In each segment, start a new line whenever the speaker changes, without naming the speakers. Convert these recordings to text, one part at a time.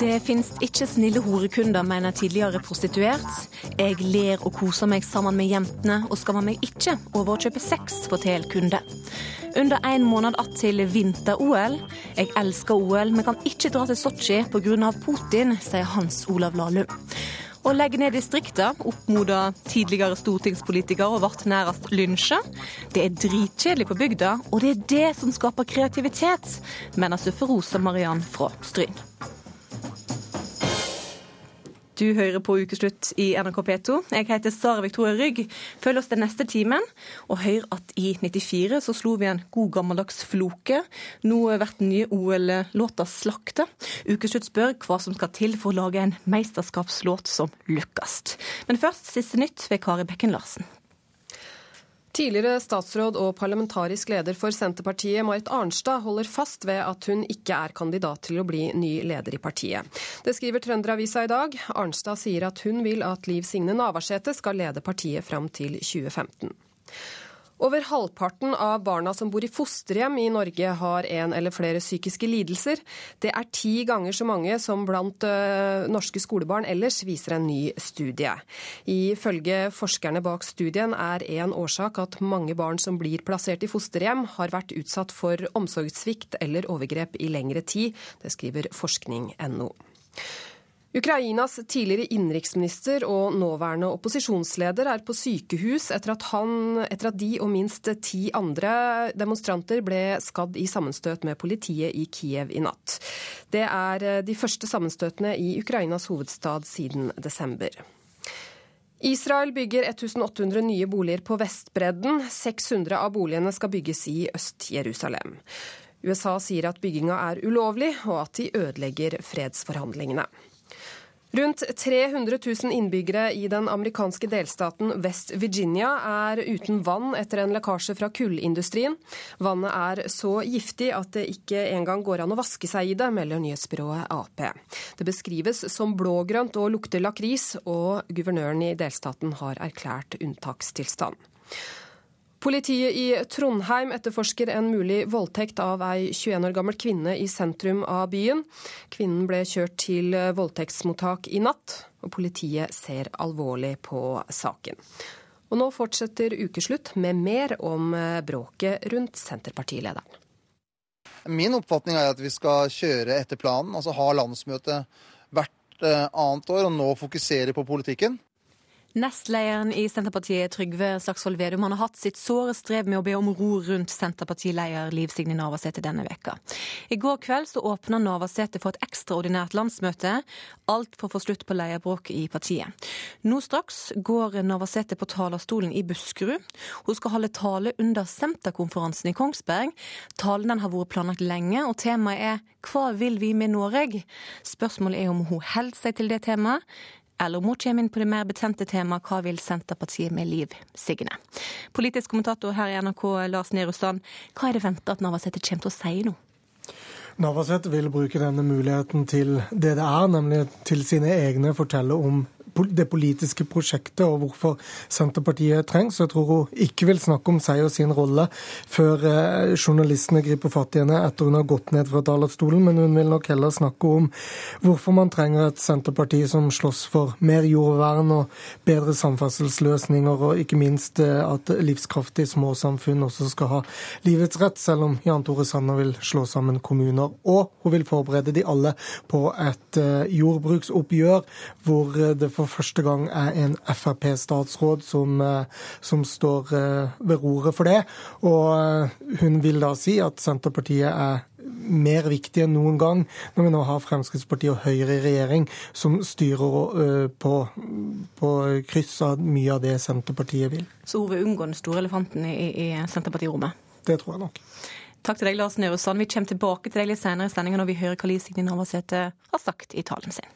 Det fins ikke snille horekunder, mener tidligere prostituert. Jeg ler og koser meg sammen med jentene, og skammer meg ikke over å kjøpe sex, forteller kunde. Under en måned att til vinter-OL. Jeg elsker OL, men kan ikke dra til Sotsji pga. Putin, sier Hans Olav Lahlum. Å legge ned distrikter oppmoda tidligere stortingspolitiker og ble nærest lynsja. Det er dritkjedelig på bygda, og det er det som skaper kreativitet, mener sufferosa Mariann fra Stryn. Du hører på Ukeslutt i NRK P2. Jeg heter Sara Victoria Rygg. Følg oss den neste timen, og hør at i 94 så slo vi en god gammeldags floke. Nå blir den nye OL-låta slakta. Ukeslutt spør hva som skal til for å lage en mesterskapslåt som lukkast. Men først siste nytt ved Kari Bekken Larsen.
Tidligere statsråd og parlamentarisk leder for Senterpartiet, Marit Arnstad, holder fast ved at hun ikke er kandidat til å bli ny leder i partiet. Det skriver Trønderavisa i dag. Arnstad sier at hun vil at Liv Signe Navarsete skal lede partiet fram til 2015. Over halvparten av barna som bor i fosterhjem i Norge har en eller flere psykiske lidelser. Det er ti ganger så mange som blant uh, norske skolebarn ellers, viser en ny studie. Ifølge forskerne bak studien er en årsak at mange barn som blir plassert i fosterhjem, har vært utsatt for omsorgssvikt eller overgrep i lengre tid. Det skriver forskning.no. Ukrainas tidligere innenriksminister og nåværende opposisjonsleder er på sykehus etter at, han, etter at de og minst ti andre demonstranter ble skadd i sammenstøt med politiet i Kiev i natt. Det er de første sammenstøtene i Ukrainas hovedstad siden desember. Israel bygger 1800 nye boliger på Vestbredden. 600 av boligene skal bygges i Øst-Jerusalem. USA sier at bygginga er ulovlig, og at de ødelegger fredsforhandlingene. Rundt 300 000 innbyggere i den amerikanske delstaten West Virginia er uten vann etter en lekkasje fra kullindustrien. Vannet er så giftig at det ikke engang går an å vaske seg i det, melder nyhetsbyrået Ap. Det beskrives som blågrønt og lukter lakris, og guvernøren i delstaten har erklært unntakstilstand. Politiet i Trondheim etterforsker en mulig voldtekt av ei 21 år gammel kvinne i sentrum av byen. Kvinnen ble kjørt til voldtektsmottak i natt, og politiet ser alvorlig på saken. Og nå fortsetter ukeslutt med mer om bråket rundt Senterpartilederen.
Min oppfatning er at vi skal kjøre etter planen, altså ha landsmøte hvert eh, annet år og nå fokusere på politikken.
Nestlederen i Senterpartiet, Trygve Slagsvold Vedum, han har hatt sitt såre strev med å be om ro rundt Senterpartileder Liv Signe Navarsete denne veka. I går kveld så åpna Navarsete for et ekstraordinært landsmøte. Alt for å få slutt på leierbråket i partiet. Nå straks går Navarsete på talerstolen i Buskerud. Hun skal holde tale under Senterkonferansen i Kongsberg. Talen har vært planlagt lenge, og temaet er Hva vil vi med Norge? Spørsmålet er om hun holder seg til det temaet eller om hun kommer inn på det mer betente temaet Hva vil Senterpartiet med Liv Signe? Politisk kommentator her i NRK, Lars Nehru Sand, hva er det venta at Navarsete kommer til å si nå?
Navarsete vil bruke denne muligheten til det det er, nemlig til sine egne fortelle om det politiske prosjektet og hvorfor Senterpartiet trengs. Jeg tror hun ikke vil snakke om seg og sin rolle før eh, journalistene griper fatt i henne etter hun har gått ned fra talerstolen, men hun vil nok heller snakke om hvorfor man trenger et Senterparti som slåss for mer jordvern og bedre samferdselsløsninger, og ikke minst eh, at livskraftige småsamfunn også skal ha livets rett, selv om Jan Tore Sanner vil slå sammen kommuner. Og hun vil forberede de alle på et eh, jordbruksoppgjør hvor det for første gang er en Frp-statsråd som, eh, som, står eh, ved roret for det. Og eh, hun vil da si at Senterpartiet er mer viktig enn noen gang, når vi nå har Fremskrittspartiet og Høyre i regjering, som styrer på, på kryss av mye av det Senterpartiet vil.
Så hun vil unngå den store elefanten i, i Senterpartirommet?
Det tror jeg nok.
Takk til deg, Lars Nehru Sand. Vi kommer tilbake til deg litt senere i sendinga når vi hører hva Liv Signe Navarsete har sagt i talen sin.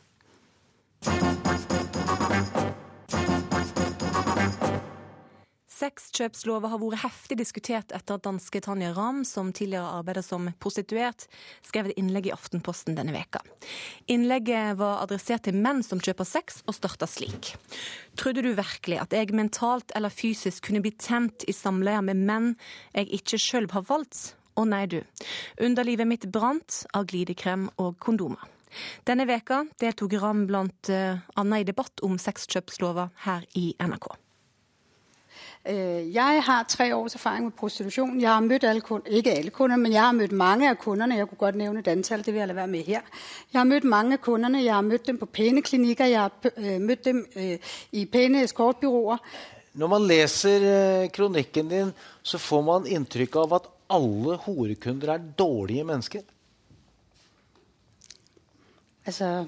Sexkjøpslova har vært heftig diskutert etter at danske Tanja Ram, som tidligere arbeidet som prostituert, skrev et innlegg i Aftenposten denne veka. Innlegget var adressert til menn som kjøper sex, og starta slik. Trodde du virkelig at jeg mentalt eller fysisk kunne bli tent i samleie med menn jeg ikke sjøl har valgt? Å nei, du. Underlivet mitt brant av glidekrem og kondomer. Denne veka deltok Ram blant eh, annet i debatt om sexkjøpslova her i NRK.
Øh, jeg har tre års erfaring med prostitusjon. Jeg har møtt alle kunder, ikke alle kunder, men jeg har møtt mange av kundene. Jeg kunne godt nevne et antall, det vil jeg la være med her. Jeg har møtt mange av kundene. Jeg har møtt dem på pene klinikker. Jeg har øh, møtt dem øh, i pene eskortbyråer.
Når man leser kronikken din, så får man inntrykk av at alle horekunder er dårlige mennesker.
Altså,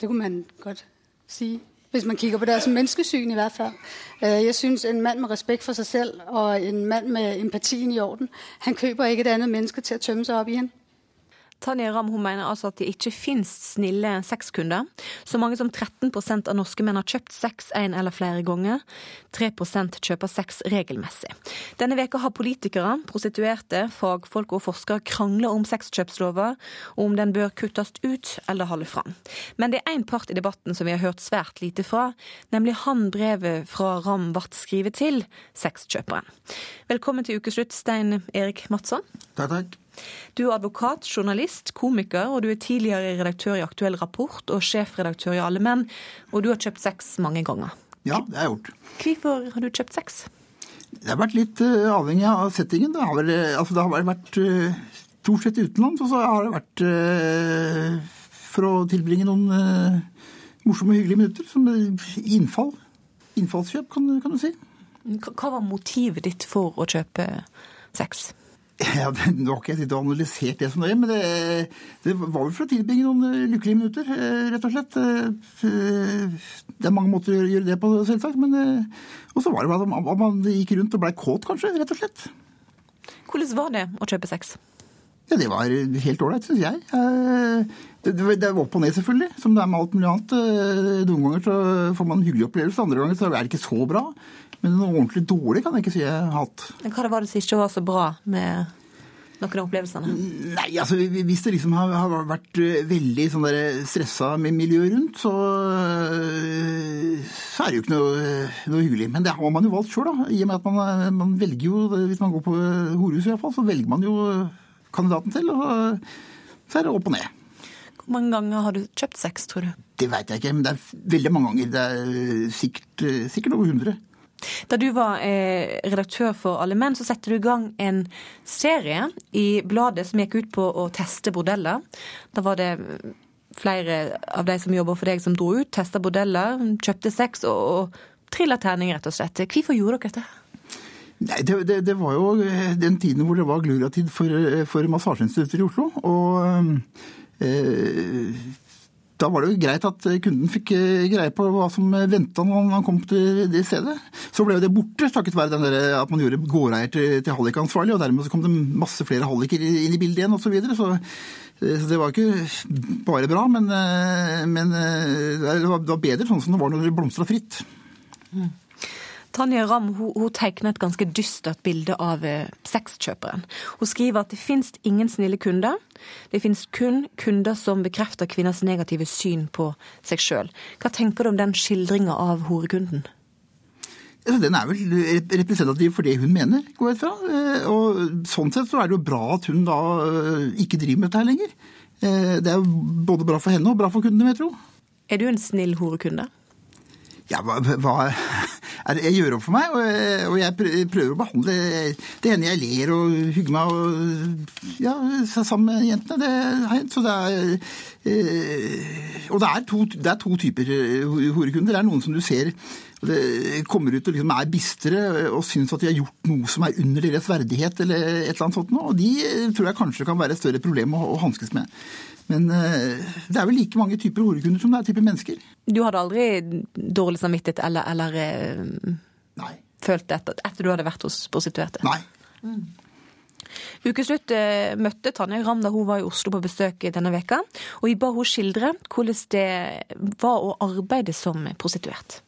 det kunne man godt si. Hvis man kikker på deres menneskesyn, i hvert fall. Øh, jeg syns en mann med respekt for seg selv og en mann med empatien i orden, han kjøper ikke et annet menneske til å tømme seg opp igjen.
Tanja Ram hun mener altså at det ikke finnes snille sexkunder. Så mange som 13% av norske menn har kjøpt sex en eller flere ganger. 3% kjøper sex regelmessig. Denne veka har politikere, prostituerte, fagfolk og forskere krangla om sexkjøpslova, og om den bør kuttes ut eller holde fram. Men det er én part i debatten som vi har hørt svært lite fra, nemlig han brevet fra Ram ble skrevet til sexkjøperen. Velkommen til ukeslutt, Stein Erik Madsson.
Takk, takk.
Du er advokat, journalist, komiker, og du er tidligere redaktør i Aktuell Rapport og sjefredaktør i Alle Menn. Og du har kjøpt sex mange ganger.
Ja, det har jeg gjort.
Hvorfor har du kjøpt sex?
Det har vært litt uh, avhengig av settingen. Det har, vel, altså, det har vært uh, stort sett utenlands, og så har det vært for å tilbringe noen morsomme, og hyggelige minutter. Som innfall. Innfallskjøp, kan, kan du si.
Hva var motivet ditt for å kjøpe sex?
Ja, Nå har ikke jeg og analysert det så nøye, men det, det, var vel for å tilbringe noen eh, lykkelige minutter, eh, rett og slett. Eh, det er mange måter å gjøre det på, selvsagt. men Og så var det bare at man gikk rundt og blei kåt, kanskje, rett og slett.
Hvordan var det å kjøpe sex?
Ja, Det var helt ålreit, syns jeg. Det, det, var opp og ned, selvfølgelig, som det er med alt mulig annet. Noen ganger så får man en hyggelig opplevelse, andre ganger så er det ikke så bra. Men noe ordentlig dårlig kan jeg ikke si jeg har hatt.
Men Hva var det som ikke var så bra med noen av opplevelsene?
Nei, altså Hvis det liksom har, har vært eh, veldig sånn stressa med miljøet rundt, så, eh, så, er det jo ikke noe, noe, hyggelig. Men det har man jo valgt sjøl, da. I og med at man, man, velger jo, hvis man går på horehuset iallfall, så velger man jo kandidaten til. Og så er det opp og ned.
Hvor mange ganger har du kjøpt sex, tror du?
Det veit jeg ikke, men det er veldig mange ganger. Det er sikkert, sikkert over 100.
Da du var eh, redaktør for Alle menn, så satte du i gang en serie i bladet som gikk ut på å teste bordeller. Da var det flere av de som jobber for deg, som dro ut, testa bordeller, kjøpte sex og, og trilla terning, rett og slett. Hvorfor gjorde dere dette?
Nei, det, det, det, var jo den tiden hvor det var gloriatid for, for massasjeinstitutter i Oslo. Og eh, da var det jo greit at kunden fikk eh, greie på hva som venta når han kom til det stedet. Så ble jo det borte takket være der, at man gjorde gårdeier til, til hallikansvarlig, og dermed så kom det masse flere halliker inn i bildet igjen osv. Så, videre. så eh, så det var ikke bare bra, men, eh, men det var bedre sånn som det var når det blomstra fritt.
Mm. Tanja Ramm hun, hun tegner et ganske dystert bilde av eh, sexkjøperen. Hun skriver at det finnes ingen snille kunder. Det finnes kun kunder som bekrefter kvinners negative syn på seg sjøl. Hva tenker du om den skildringa av horekunden?
Den er vel representativ for det hun mener, går jeg fra. Eh, og sånn sett så er det jo bra at hun da eh, ikke driver med dette her lenger. Det er jo både bra for henne og bra for kundene, vil jeg tro.
Er du en snill horekunde?
Ja, hva, hva jeg gjør opp for meg, og jeg prøver å behandle Det hender jeg ler og hygger meg og, ja, sammen med jentene. Det, så det er, eh, og det er, to, det er to typer horekunder. Det er noen som du ser det kommer ut og liksom er bistre og syns at de har gjort noe som er under deres verdighet, eller et eller annet sånt. Og de tror jeg kanskje kan være et større problem å, å hanskes med. Men eh, det er vel like mange typer horekunder som det er typer mennesker.
Du hadde aldri dårlig samvittighet eller, eller
Nei.
følt det etter, etter, du hadde vært hos prostituerte?
Nei.
Mm. Ukeslutt eh, møtte Tanja Ram da hun var i Oslo på besøk denne veka, og jeg ba hun skildre hvordan det var å arbeide som prostituert.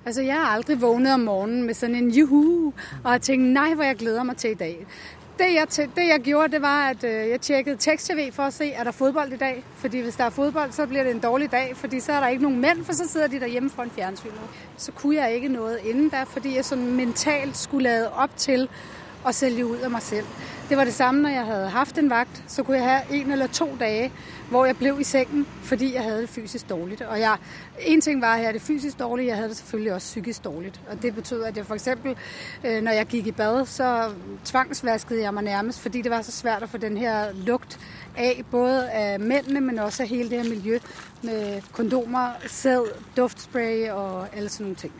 Altså, Jeg har aldri våknet om morgenen med sånn en juhu og har tenkt nei, hva jeg gleder meg til i dag det jeg, det jeg, gjorde, det var at øh, jeg sjekket tekst-TV for å se er der fotball i dag. Fordi Hvis det er fotball, så blir det en dårlig dag. fordi så er der ikke noen menn, for så sitter de der hjemme foran fjernsynet. Så kunne jeg ikke noe innen der, fordi jeg sånn mentalt skulle lade opp til å selge ut av meg selv. Det var det samme når jeg hadde hatt en vakt. Så kunne jeg ha en eller to dager hvor jeg ble i sengen fordi jeg hadde det fysisk dårlig. Og jeg, en ting var at jeg hadde det fysisk dårlig, jeg hadde det selvfølgelig også psykisk dårlig. Og det betød at jeg f.eks. Øh, når jeg gikk i bad, så tvangsvasket jeg meg nærmest fordi det var så svært å få den her lukt av både av mennene, men også av hele det her miljøet med kondomer, sæd, duftspray og alle sånne ting.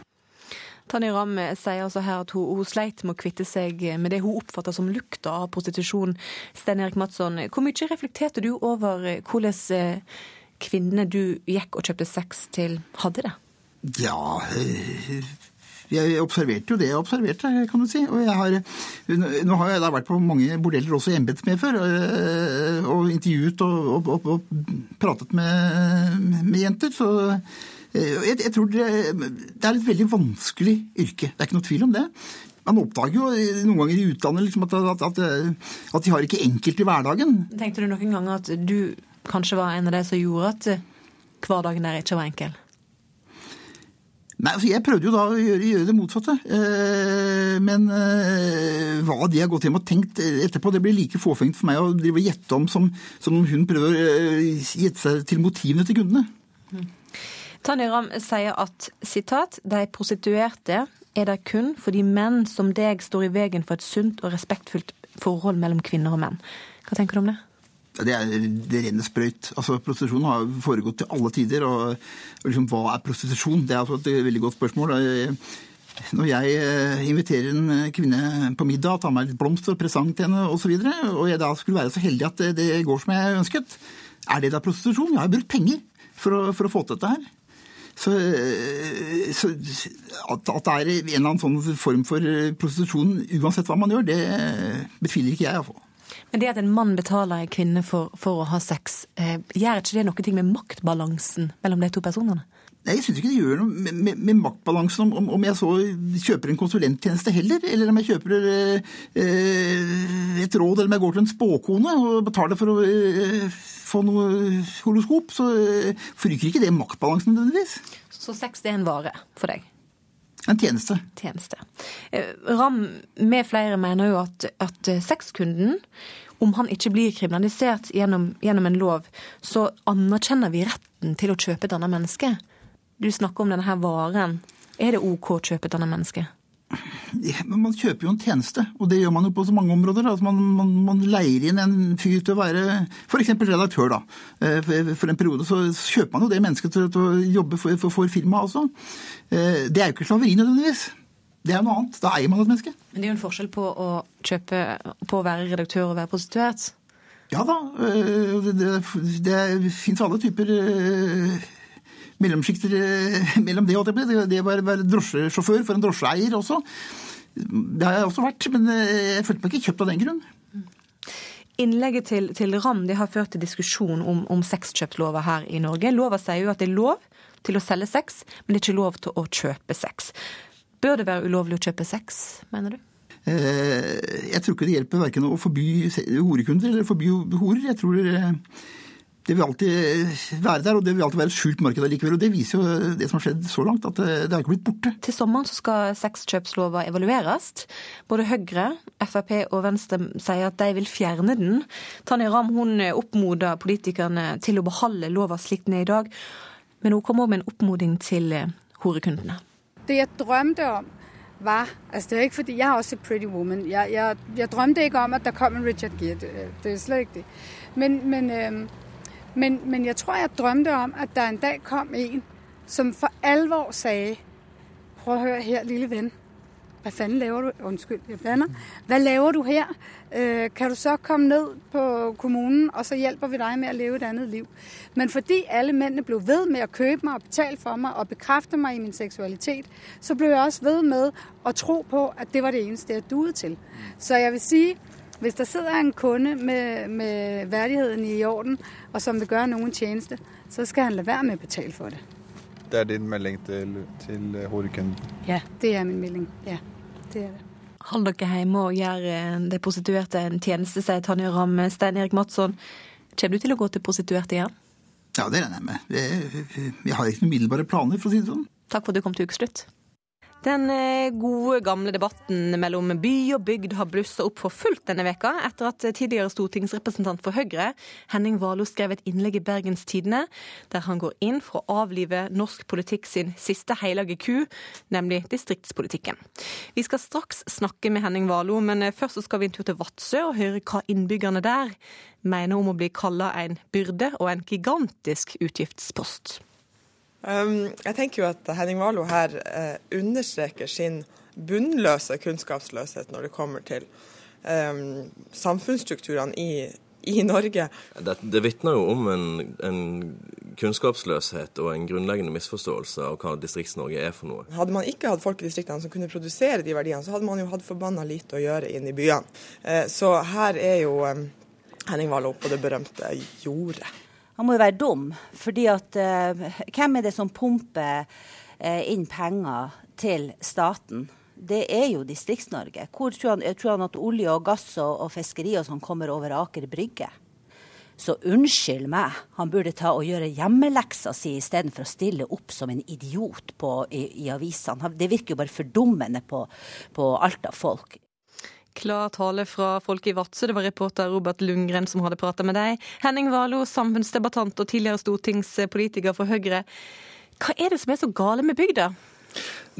Tanja Ramm sier altså her at hun, hun sleit med å kvitte seg med det hun oppfatter som lukta av prostitusjon. Stein Erik Madsson, hvor mye reflekterte du over hvordan eh, kvinnene du gikk og kjøpte sex til, hadde det?
Ja eh, jeg observerte jo det jeg observerte, kan du si. Og jeg har, nå har jeg da vært på mange bordeller også i embetsmedfør, før, og intervjuet og, og, og, og pratet med, med jenter. så Eh, jeg, jeg tror det, det, er et veldig vanskelig yrke. Det er ikke noe tvil om det. Man oppdager jo noen ganger i utlandet liksom at, at, at, at, de har ikke enkelt i hverdagen.
Tenkte du noen ganger at du kanskje var en av de som gjorde at hverdagen der ikke var enkel?
Nei, altså Jeg prøvde jo da å gjøre, gjøre det motsatte. Eh, men eh, hva de har gått hjem og tenkt etterpå, det blir like fåfengt for meg å drive og gjette om som, som hun prøver å gjette seg til motivene til kundene. Mm.
Tanja Ramm sier at sitat, de prostituerte er der kun fordi menn som deg står i veien for et sunt og respektfullt forhold mellom kvinner og menn. Hva tenker du om det?
Det er det rene sprøyt. Altså, Prostitusjon har foregått til alle tider. og, og liksom, Hva er prostitusjon? Det er altså et veldig godt spørsmål. Når jeg eh, inviterer en kvinne på middag, tar meg litt blomster og presang til henne osv., og, så og jeg da skulle være så heldig at det går som jeg ønsket, er det da prostitusjon? Jeg har brukt penger for å, for å få til dette her. Så, eh, så at, at, det er en eller annen sånn form for eh, prostitusjon, uansett hva man gjør, det betviler ikke jeg iallfall.
Men det at en mann betaler en kvinne for, for å ha sex, eh, gjør ikke det noe med maktbalansen mellom de to personene?
Nei, Jeg syns ikke det gjør noe med, med, med maktbalansen om, om, jeg så kjøper en konsulenttjeneste heller, eller om jeg kjøper eh, et råd, eller om jeg går til en spåkone og betaler for å eh, få noe horoskop, så eh, forrykker ikke det maktbalansen nødvendigvis.
Så sex er en vare for deg?
En tjeneste.
Tjeneste. Eh, Ram med flere mener jo at, at sexkunden om han ikke blir kriminalisert gjennom, gjennom, en lov, så anerkjenner vi retten til å kjøpe et annet menneske. Du snakker om denne her varen. Er det OK å kjøpe et annet menneske?
Men man kjøper jo en tjeneste, og det gjør man jo på så mange områder. Altså man, man, man, leier inn en fyr til å være f.eks. redaktør. da. Eh, for en periode så kjøper man jo det mennesket til, å jobbe for, for, for firmaet også. Eh, det er jo ikke slaveri nødvendigvis. Det er noe annet. Da eier man et menneske.
Men det er jo en forskjell på å kjøpe, på å være redaktør og være prostituert?
Ja da. Eh, det, det, det fins alle typer mellomsjikter eh, mellom det det. Det å være drosjesjåfør for en drosjeeier også. Det har jeg også vært, men eh, jeg følte meg ikke kjøpt av den grunn.
Innlegget til, til Ram de har ført til diskusjon om, om sexkjøpslova her i Norge. Lova sier jo at det er lov til å selge sex, men det er ikke lov til å kjøpe sex. Bør det være ulovlig å kjøpe sex, mener du?
Eh, jeg tror ikke det hjelper verken å forby horekunder eller forby horer. Jeg tror det vil alltid være der, og det vil alltid være et skjult marked allikevel. Og det viser jo det som har skjedd så langt, at det har ikke blitt borte.
Til sommeren så skal sexkjøpslova evalueres. Både Høyre, Frp og Venstre sier at de vil fjerne den. Tanja Ram hun oppmoder politikerne til å beholde lova slik den er i dag, men hun kom òg med en oppmoding til horekundene.
Det jeg drømte om, var altså det er ikke fordi, Jeg er også Pretty Woman. Jeg, jeg, jeg drømte ikke om at det kom en Richard Gere. Det, det er slett ikke det. Men, men øh, men, men jeg tror, jeg drømte om, at der en dag kom en, som for alvor sagde, prøv at høre her, lille ven. Hvad fanden laver du? Undskyld, jeg blander. Hvad laver du her? Øh, kan du så komme ned på kommunen, og så hjælper vi dig med at leve et andet liv? Men fordi alle mændene blev ved med at købe mig og betale for mig og bekræfte mig i min seksualitet, så blev jeg også ved med at tro på, at det var det eneste, jeg duede til. Så jeg vil sige, hvis der sidder en kunde med, med verdigheten i orden, og som vil gjøre noen tjeneste, så skal han la være med å betale for det.
Det er din melding til, til horekunden?
Ja, det er min melding. Ja, det er det.
Hold dere hjemme og gjør eh, de prostituerte en tjeneste, sier Tanja Ramm. Stein Erik Madsson, kommer du til å gå til prostituerte igjen?
Ja, det regner jeg med. Jeg har ikke noen umiddelbare planer, for å si det sånn.
Takk for at du kom til Ukeslutt. Den eh, gode, gamle debatten mellom by og bygd har blussa opp for fullt denne veka, etter at tidligere stortingsrepresentant for Høyre, Henning Warloe, skrev et innlegg i Bergens Tidende der han går inn for å avlive norsk politikk sin siste hellige ku, nemlig distriktspolitikken. Vi skal straks snakke med Henning Warloe, men eh, først skal vi en tur til Vadsø og høre hva innbyggerne der mener om å bli kalla en byrde og en gigantisk utgiftspost.
Um, jeg tenker jo at Henning Warloe her uh, understreker sin bunnløse kunnskapsløshet når det kommer til um, samfunnsstrukturene i, i, Norge.
Det, det vitner jo om en, en, kunnskapsløshet og en grunnleggende misforståelse av hva Distrikts-Norge er for noe.
Hadde man ikke hatt folk i distriktene som kunne produsere de verdiene, så hadde man jo hatt forbanna lite å gjøre inn i byene. Uh, så her er jo um, Henning Warloe på det berømte jordet.
Han må jo være dum, fordi at uh, hvem er det som pumper uh, inn penger til staten? Det er jo Distrikts-Norge. Hvor tror han, tror han, at olje og gass og, og fiskeri og sånn kommer over Aker Brygge? Så unnskyld meg, han burde ta og gjøre hjemmeleksa si istedenfor å stille opp som en idiot på, i, i avisene. Det virker jo bare fordummende på, på alt av folk.
Klar tale fra folket i Vadsø. Det var reporter Robert Lundgren som hadde prata med deg. Henning Valo, samfunnsdebattant og tidligere stortingspolitiker for Høyre. Hva er det som er så gale med bygda?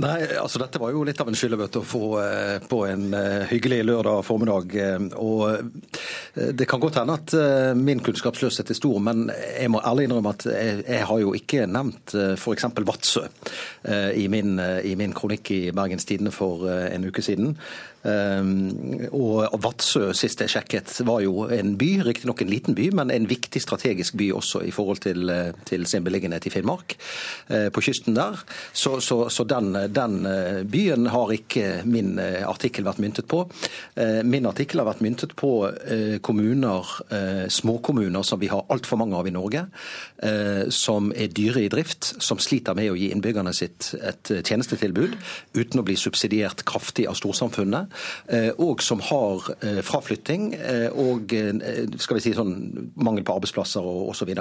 Nei, altså Dette var jo litt av en skyllebøtte å få eh, på en eh, hyggelig lørdag formiddag. Eh, og Det kan godt hende at min kunnskapsløshet er stor, men jeg må ærlig innrømme at jeg, jeg har jo ikke nevnt f.eks. Vadsø i i min kronikk i Bergens Tidende for en uke siden. Ehm, og Vadsø, sist jeg sjekket, var jo en by, riktignok en liten by, men en viktig strategisk by også i forhold til, eh, til sin beliggenhet i Finnmark, eh, på kysten der. Så, så, så den, den, eh, byen har ikke min artikkel vært myntet på. Min artikkel har vært myntet på kommuner, småkommuner som vi har altfor mange av i Norge, som er dyre i drift, som sliter med å gi innbyggerne sitt et tjenestetilbud uten å bli subsidiert kraftig av storsamfunnet. Eh, og som har eh, fraflytting eh, og skal vi si sånn, mangel på arbeidsplasser og osv.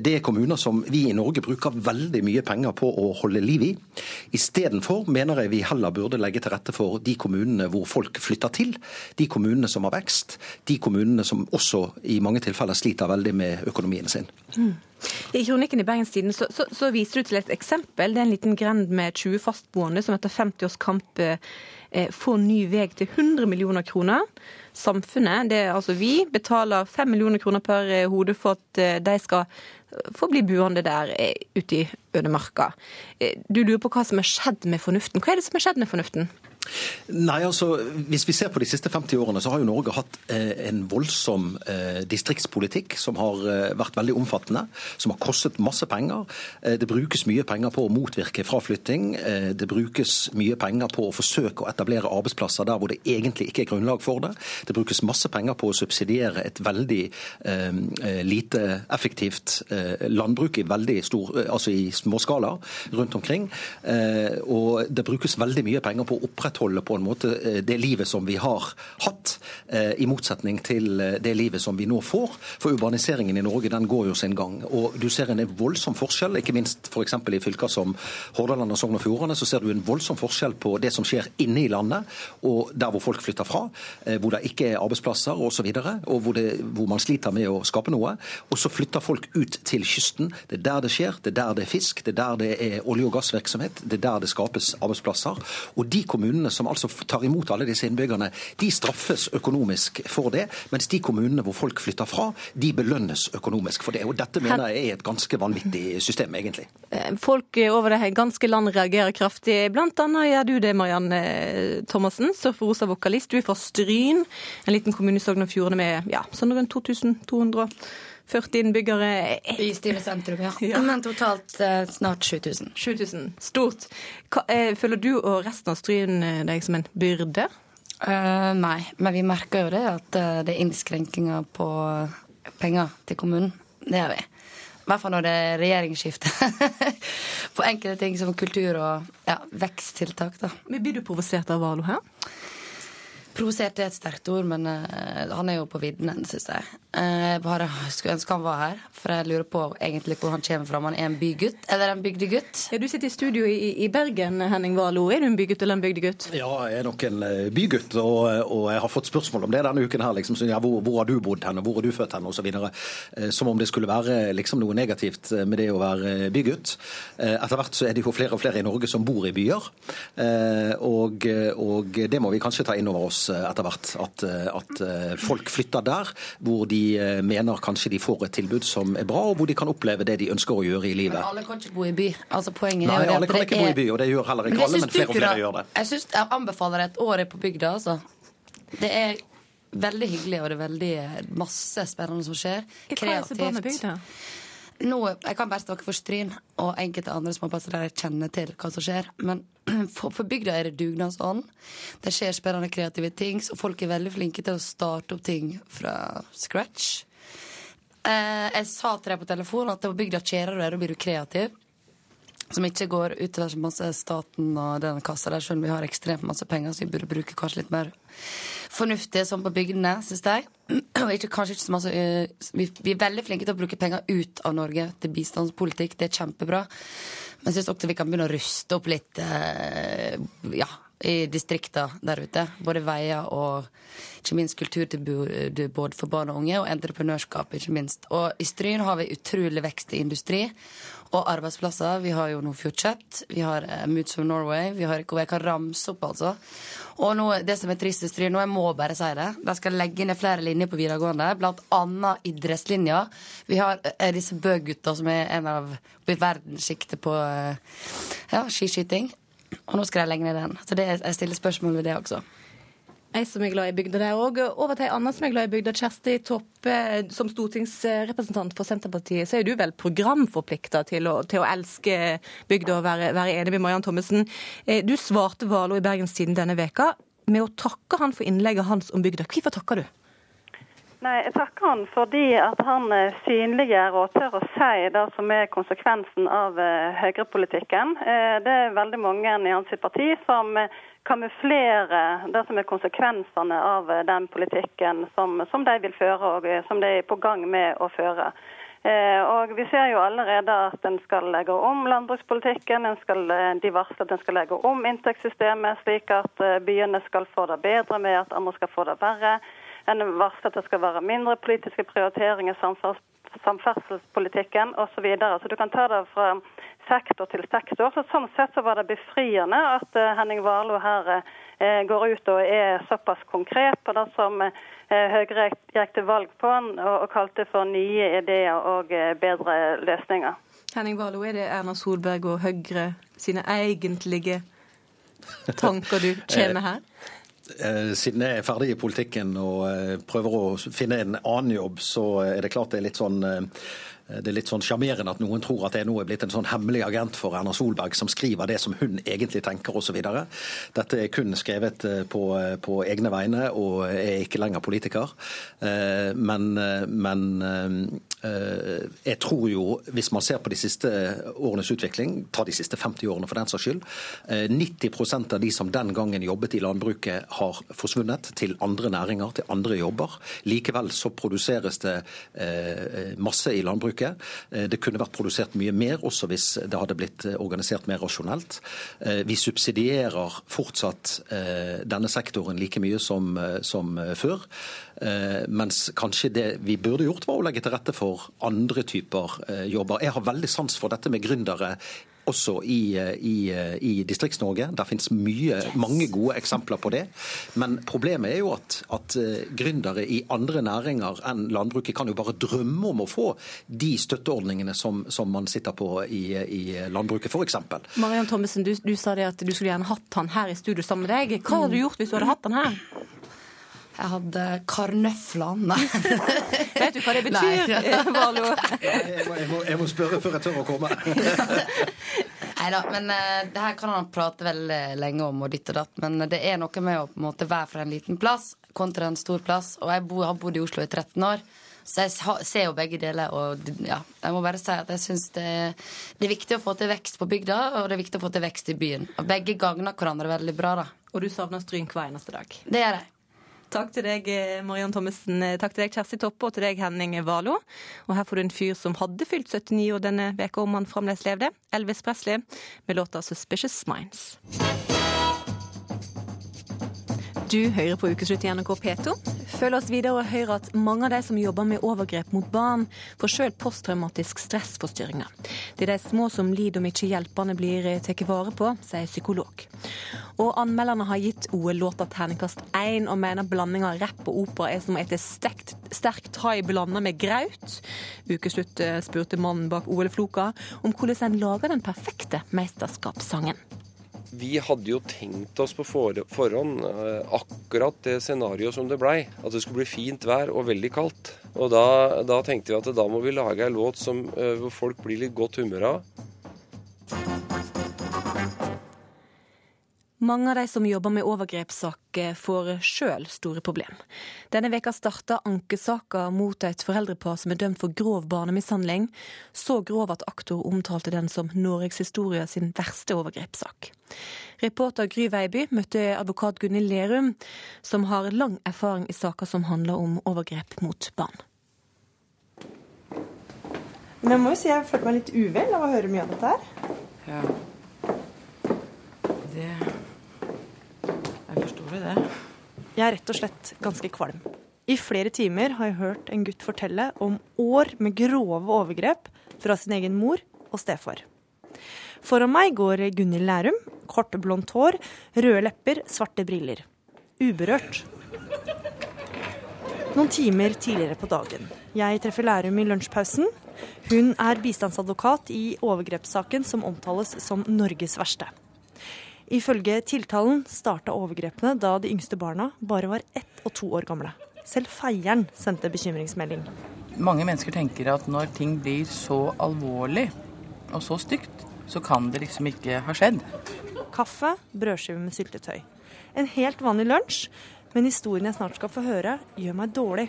Det er kommuner som vi i Norge bruker veldig mye penger på å holde liv i. Istedenfor mener jeg vi heller burde legge til rette for de kommunene hvor folk flytter til, de kommunene som har vekst, de kommunene som også i mange tilfeller sliter veldig med økonomien sin. Mm.
I kronikken i Bergenstiden så, så, så, viser du til et eksempel. Det er en liten grend med 20 fastboende som etter 50 års kamp Eh, få ny vei til 100 millioner kroner. Samfunnet, det er altså vi, betaler 5 millioner kroner per eh, hode for at eh, de skal få bli buende der ute i ødemarka. Du lurer på hva som har skjedd med fornuften. Hva er det som har skjedd med fornuften?
Nei, altså, Hvis vi ser på de siste 50 årene, så har jo Norge hatt eh, en voldsom eh, distriktspolitikk som har eh, vært veldig omfattende, som har kostet masse penger. Eh, det brukes mye penger på å motvirke fraflytting. Eh, det brukes mye penger på å forsøke å etablere arbeidsplasser der hvor det egentlig ikke er grunnlag for det. Det brukes masse penger på å subsidiere et veldig eh, lite effektivt landbruk i veldig stor, altså i småskala rundt omkring. og det brukes veldig mye penger på å opprette opprettholde på en måte eh, det livet som vi har hatt, eh, i motsetning til eh, det livet som vi nå får. For urbaniseringen i Norge den går jo sin gang. Og du ser en voldsom forskjell, ikke minst f.eks. i fylker som Hordaland og Sogn og Fjordane, så ser du en voldsom forskjell på det som skjer inne i landet, og der hvor folk flytter fra, hvor det ikke er arbeidsplasser osv., og, så videre, og hvor, det, hvor man sliter med å skape noe. Og så flytter folk ut til kysten. Det er der det skjer, det er der det er fisk, det er der det er olje- og gassvirksomhet, det er der det skapes arbeidsplasser. Og de kommunene som altså tar imot alle disse innbyggerne, de straffes økonomisk for det, mens de kommunene hvor folk flytter fra, de belønnes økonomisk for det. Og Dette mener jeg er et ganske vanvittig system, egentlig.
Eh, folk over det ganske land reagerer kraftig. Blant annet gjør du det, Marianne eh, Thomassen, surferosa-vokalist. Du er fra Stryn, en liten kommune i Sogn og Fjordane med ja, sånn rundt 2200 40 innbyggere.
I Stine sentrum, ja. ja. Men totalt eh, snart 7000.
7000. Stort. Hva, eh, føler du og resten av Stryn eh, deg som en byrde?
Uh, nei, men vi merker jo det at uh, det er innskrenkinger på penger til kommunen. Det gjør vi. I hvert fall når det er regjeringsskifte. på enkelte ting som kultur og ja, veksttiltak. da.
Men Blir du provosert av Valo her?
Provosert er et sterkt ord, men uh, han er jo på viddene, syns jeg. Jeg bare skulle ønske han var her, for jeg lurer på egentlig hvor han kommer fra. Om han er en bygutt eller en bygdegutt?
Ja, du sitter i studio i, i Bergen, Henning Valo. Er du en bygutt eller en bygdegutt?
Ja, jeg er nok en eh, bygutt, og, og jeg har fått spørsmål om det denne uken her. liksom, ja, hvor, hvor, har du bodd hen, og hvor er du født hen, osv. Eh, som om det skulle være liksom noe negativt med det å være bygutt. Etter hvert så er det jo flere og flere i Norge som bor i byer, og, og det må vi kanskje ta inn over oss etter hvert. At, at folk flytter der hvor de Eh, mener kanskje de får et tilbud som er bra, og hvor de kan oppleve det de ønsker å gjøre i livet.
Men alle kan ikke bo i by. Altså, poenget
Nei,
er jo
alle kan ikke er... bo i by, og det gjør heller ikke alle, men flere og flere gjør det.
Jeg synes jeg anbefaler et år på bygda, altså. Det er veldig hyggelig, og det er veldig masse spennende som skjer.
Kreativt
nå, Jeg kan bare snakke for Stryn og enkelte andre småplasser jeg kjenner til hva som skjer. Men for, for bygda er det dugnadsånd. Det skjer spennende kreative ting. Så folk er veldig flinke til å starte opp ting fra scratch. Eh, jeg sa til deg på telefonen at på bygda da blir du kreativ. Som ikke går utover så masse staten og den kassa der, selv om vi har ekstremt masse penger, så vi burde bruke kanskje litt mer fornuftig sånn på bygdene, syns jeg. Og ikke, kanskje ikke så masse uh, vi, vi, er veldig flinke til å bruke penger ut av Norge til bistandspolitikk. Det er kjempebra. Men jeg syns også vi kan begynne å ruste opp litt uh, ja, i distrikta der ute. Både veier og ikke minst kulturtilbud for barn og unge, og entreprenørskap, ikke minst. Og i Stryn har vi utrolig vekst i industri og arbeidsplasser. Vi har jo nå Fjordchat, vi har uh, Moods of Norway, vi har ikke Jeg kan ramse opp, altså. Og nå, det som er trist i Stryn, nå jeg må bare si det, de skal legge ned flere linjer på videregående, blant annet idrettslinja. Vi har uh, disse Bø-gutta som er en av i verdenssjiktet på uh, ja, skiskyting. Og nå skal de legge ned den. Så det, jeg stiller spørsmål ved det også.
Jeg som er glad i bygda der òg. Over til ei anna som er glad i bygda. Kjersti Toppe, som stortingsrepresentant for Senterpartiet, så er du vel programforplikta til, til, å elske bygda og være, være enig med Mariann Thommessen. Eh, du svarte Valo i Bergenstiden denne veka med å takke han for innlegget hans om bygda. Hvorfor takker du?
Nei, Jeg takker han fordi at han eh, synliggjør og tør å si det som er konsekvensen av eh, høyrepolitikken. Det er veldig mange i hans parti som kamuflere det som er konsekvensene av eh, den politikken som, som de vil føre, og eh, som de er på gang med å føre. Eh, og Vi ser jo allerede at en skal legge om landbrukspolitikken. En skal, de varsler at en skal legge om inntektssystemet, slik at byene skal få det bedre med at andre skal få det verre. En varsler at det skal være mindre politiske prioriteringer i samferdselspolitikken osv. Så, så du kan ta det fra sektor til sektor. Så Sånn sett så var det befriende at uh, Henning Warloe her uh, går ut og er såpass konkret på det som uh, Høyre gikk til valg på, og, og kalte for nye ideer og bedre løsninger.
Henning Warloe, er det Erna Solberg og Høyre sine egentlige tanker du kommer her?
Siden jeg er ferdig i politikken og prøver å finne en annen jobb, så er det klart det er litt sånn Eh, det er litt sånn sjarmerende at noen tror at jeg nå er blitt en sånn hemmelig agent for Erna Solberg som skriver det som hun egentlig tenker osv. Dette er kun skrevet eh, på, eh, på, egne vegne og er ikke lenger politiker. Men, men jeg tror jo, hvis man ser på de siste årenes utvikling, ta de siste 50 årene for den saks skyld, 90% av de som den gangen jobbet i landbruket, har forsvunnet til andre næringer, til andre jobber. Likevel så produseres det masse i landbruket landbruket. Eh, det kunne vært produsert mye mer også hvis det hadde blitt eh, organisert mer rasjonelt. Eh, vi subsidierer fortsatt denne sektoren like mye som, som før. Mens kanskje det vi burde gjort, var å legge til rette for andre typer jobber. Jeg har veldig sans for dette med gründere også i, i, i Distrikts-Norge. Der finnes mye, mange gode eksempler på det. Men problemet er jo at, at uh, gründere i andre næringer enn landbruket kan jo bare drømme om å få de støtteordningene som, som man sitter på i, i landbruket, f.eks.
Mariann Thommessen, du, du, sa det at du skulle gjerne hatt han her i studio sammen med deg. Hva hadde du gjort hvis du hadde hatt han her?
Jeg hadde karnøfler. Nei.
Vet du hva det betyr, Valo?
jeg, må, jeg, må, jeg må spørre før jeg tør å komme.
Nei da, men uh, det her kan han prate veldig lenge om, og ditt og datt. Men det er noe med å på en måte være fra en liten plass kontra en stor plass. Og jeg bo, har bodd i Oslo i 13 år. Så jeg ser jo begge deler. Og ja, jeg må bare si at jeg syns det, det, er viktig å få til vekst på bygda, og det er viktig å få til vekst i byen. Og begge gagner hverandre veldig bra, da.
Og du savner Stryn hver eneste dag?
Det gjør jeg.
Takk til deg, Mariann Thommessen. Takk til deg, Kjersti Toppe, og til deg, Henning Valo. Og her får du en fyr som hadde fylt 79 år denne veka om han fremdeles levde. Elvis Presley med låta 'Suspicious Minds'. Du hører på Ukeslutt i NRK P2. Følg oss videre og høre at mange av de som jobber med overgrep mot barn, får sjøl posttraumatisk stressforstyrringer. Det er de små som lider om ikke hjelperne blir tatt vare på, sier psykolog. Og anmelderne har gitt OL-låta terningkast én, og mener blandinga av rapp og opera er som å ete sterk thai blanda med graut. Ukeslutt eh, spurte mannen bak OL-floka om hvordan en lager den perfekte mesterskapssangen.
Vi hadde jo tenkt oss på forhånd eh, akkurat det scenarioet som det blei. At det skulle bli fint vær og veldig kaldt. Og da, da tenkte vi at da må vi lage ei låt som, eh, folk blir litt godt humør av.
Mange av de som jobber med overgrepssaker, får sjøl store problem. Denne veka starta ankesaka mot et foreldrepar som er dømt for grov barnemishandling. Så grov at aktor omtalte den som norgeshistoria sin verste overgrepssak. Reporter Gry Veiby møtte advokat Gunhild Lerum, som har lang erfaring i saker som handler om overgrep mot barn.
Men jeg må jo si jeg følte meg litt uvel av å høre mye av dette her.
Ja. Det Forstår det.
Jeg er rett og slett ganske kvalm. I flere timer har jeg hørt en gutt fortelle om år med grove overgrep fra sin egen mor og stefar. Foran meg går Gunhild Lærum. Kort, blondt hår, røde lepper, svarte briller. Uberørt. Noen timer tidligere på dagen. Jeg treffer Lærum i lunsjpausen. Hun er bistandsadvokat i overgrepssaken som omtales som Norges verste. Ifølge tiltalen starta overgrepene da de yngste barna bare var ett og to år gamle. Selv feieren sendte bekymringsmelding.
Mange mennesker tenker at når ting blir så alvorlig og så stygt, så kan det liksom ikke ha skjedd.
Kaffe, brødskive med syltetøy. En helt vanlig lunsj, men historien jeg snart skal få høre, gjør meg dårlig.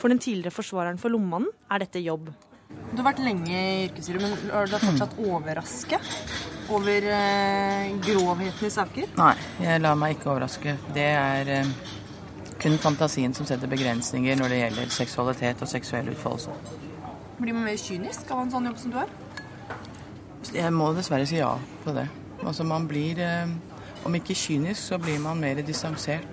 For den tidligere forsvareren for Lommemannen er dette jobb. Du har vært lenge i yrkeslivet, men er du fortsatt overraske over eh, grovheten i saker?
Nei, jeg lar meg ikke overraske. Det er eh, kun fantasien som setter begrensninger når det gjelder seksualitet og seksuell utfoldelse.
Blir man mer kynisk av en sånn jobb som du har?
Jeg må dessverre si ja på det. Altså man blir, eh, om ikke kynisk, så blir man mer distansert.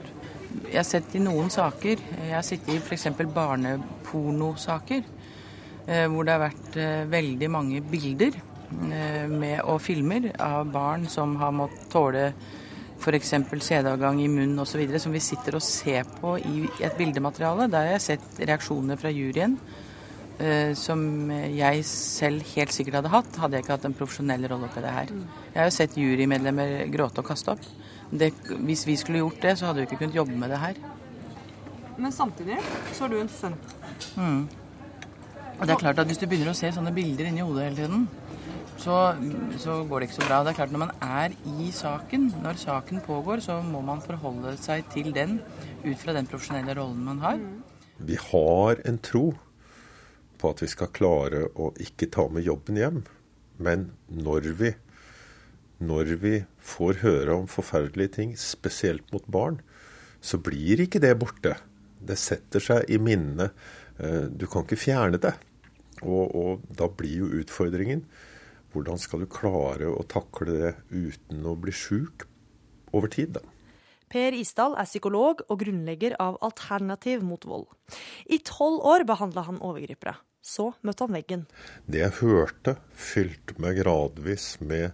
Jeg har sett i noen saker, jeg har sittet i f.eks. barnepornosaker, hvor det har vært eh, veldig mange bilder med, og filmer av barn som har måttet tåle f.eks. sædavgang i munn osv., som vi sitter og ser på i et bildemateriale. Der har jeg sett reaksjoner fra juryen som jeg selv helt sikkert hadde hatt, hadde jeg ikke hatt en profesjonell rolle oppi det her. Jeg har jo sett jurymedlemmer gråte og kaste opp. Det, hvis vi skulle gjort det, så hadde vi ikke kunnet jobbe med det her.
Men samtidig så har du en sønn.
Mm. Og det er klart at Hvis du begynner å se sånne bilder inni hodet hele tiden, så, så, går det ikke så bra. Det er klart Når man er i saken, når saken pågår, så må man forholde seg til den ut fra den profesjonelle rollen man har.
Vi har en tro på at vi skal klare å ikke ta med jobben hjem. Men når vi, når vi får høre om forferdelige ting, spesielt mot barn, så blir ikke det borte. Det setter seg i minnet. Du kan ikke fjerne det. Og, og da blir jo utfordringen hvordan skal du klare å takle det uten å bli sjuk over tid, da.
Per Isdal er psykolog og grunnlegger av Alternativ mot vold. I tolv år behandla han overgripere. Så møtte han veggen.
Det jeg hørte, fylte meg gradvis med,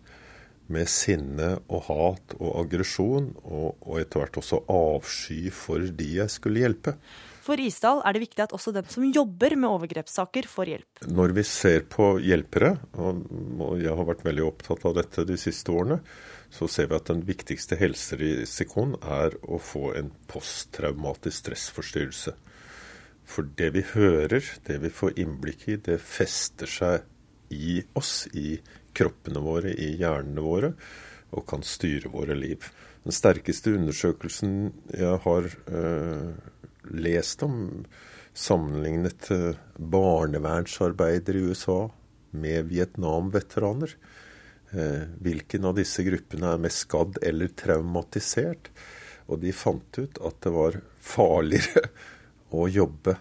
med sinne og hat og aggresjon, og, og etter hvert også avsky for de jeg skulle hjelpe.
For Isdal er det viktig at også dem som jobber med overgrepssaker, får hjelp.
Når vi ser på hjelpere, og jeg har vært veldig opptatt av dette de siste årene, så ser vi at den viktigste helserisikoen er å få en posttraumatisk stressforstyrrelse. For det vi hører, det vi får innblikk i, det fester seg i oss, i kroppene våre, i hjernene våre, og kan styre våre liv. Den sterkeste undersøkelsen jeg har øh, lest om, sammenlignet barnevernsarbeidere i USA med Vietnam-veteraner. Hvilken av disse gruppene er mest skadd eller traumatisert? Og de fant ut at det var farligere å jobbe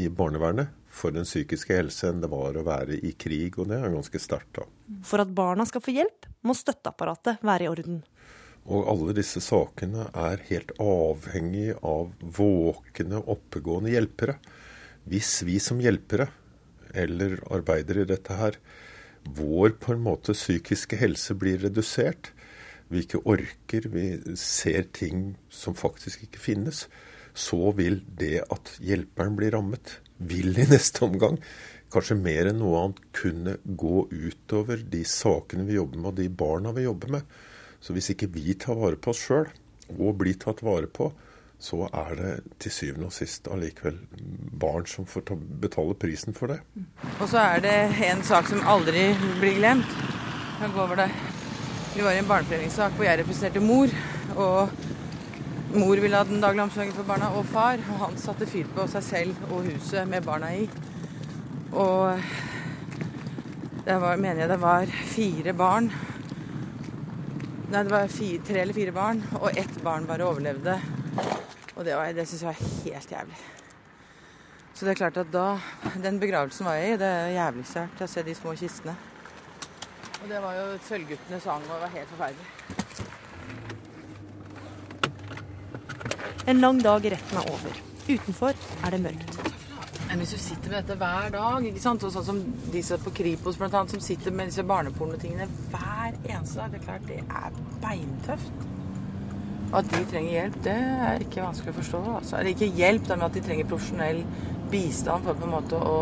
i barnevernet for den psykiske helse enn det var å være i krig, og det er ganske sterkt, da.
For at barna skal få hjelp, må støtteapparatet være i orden.
Og alle disse sakene er helt avhengig av våkne, oppegående hjelpere. Hvis vi som hjelpere, eller arbeidere i dette her, vår på en måte psykiske helse blir redusert, vi ikke orker, vi ser ting som faktisk ikke finnes, så vil det at hjelperen blir rammet, vil i neste omgang kanskje mer enn noe annet kunne gå utover de sakene vi jobber med, og de barna vi jobber med. Så hvis ikke vi tar vare på oss sjøl, og blir tatt vare på, så er det til syvende og sist allikevel barn som får ta, betale prisen for det.
Og så er det en sak som aldri blir glemt. Jeg går over det. Vi var i en barneforeningssak hvor jeg representerte mor. Og mor ville ha den daglige omsorgen for barna, og far. Og han satte fyr på seg selv og huset med barna i. Og der var, mener jeg det var fire barn. Nei, det var fire, tre eller fire barn, og ett barn bare overlevde. Og det, var, det syns jeg var helt jævlig. Så det er klart at da Den begravelsen var jeg i. Det er jævlig sært å se de små kistene. Og det var jo Sølvguttene sang, og det var helt forferdelig.
En lang dag i retten er over. Utenfor er det mørkt.
Men hvis du sitter med dette hver dag, ikke sant? og sånn som de som på Kripos blant annet, som sitter med disse barnepornotingene hver eneste dag, det er klart det er beintøft. Og at de trenger hjelp, det er ikke vanskelig å forstå. Altså. Eller ikke hjelp, men at de trenger profesjonell bistand for på en måte å,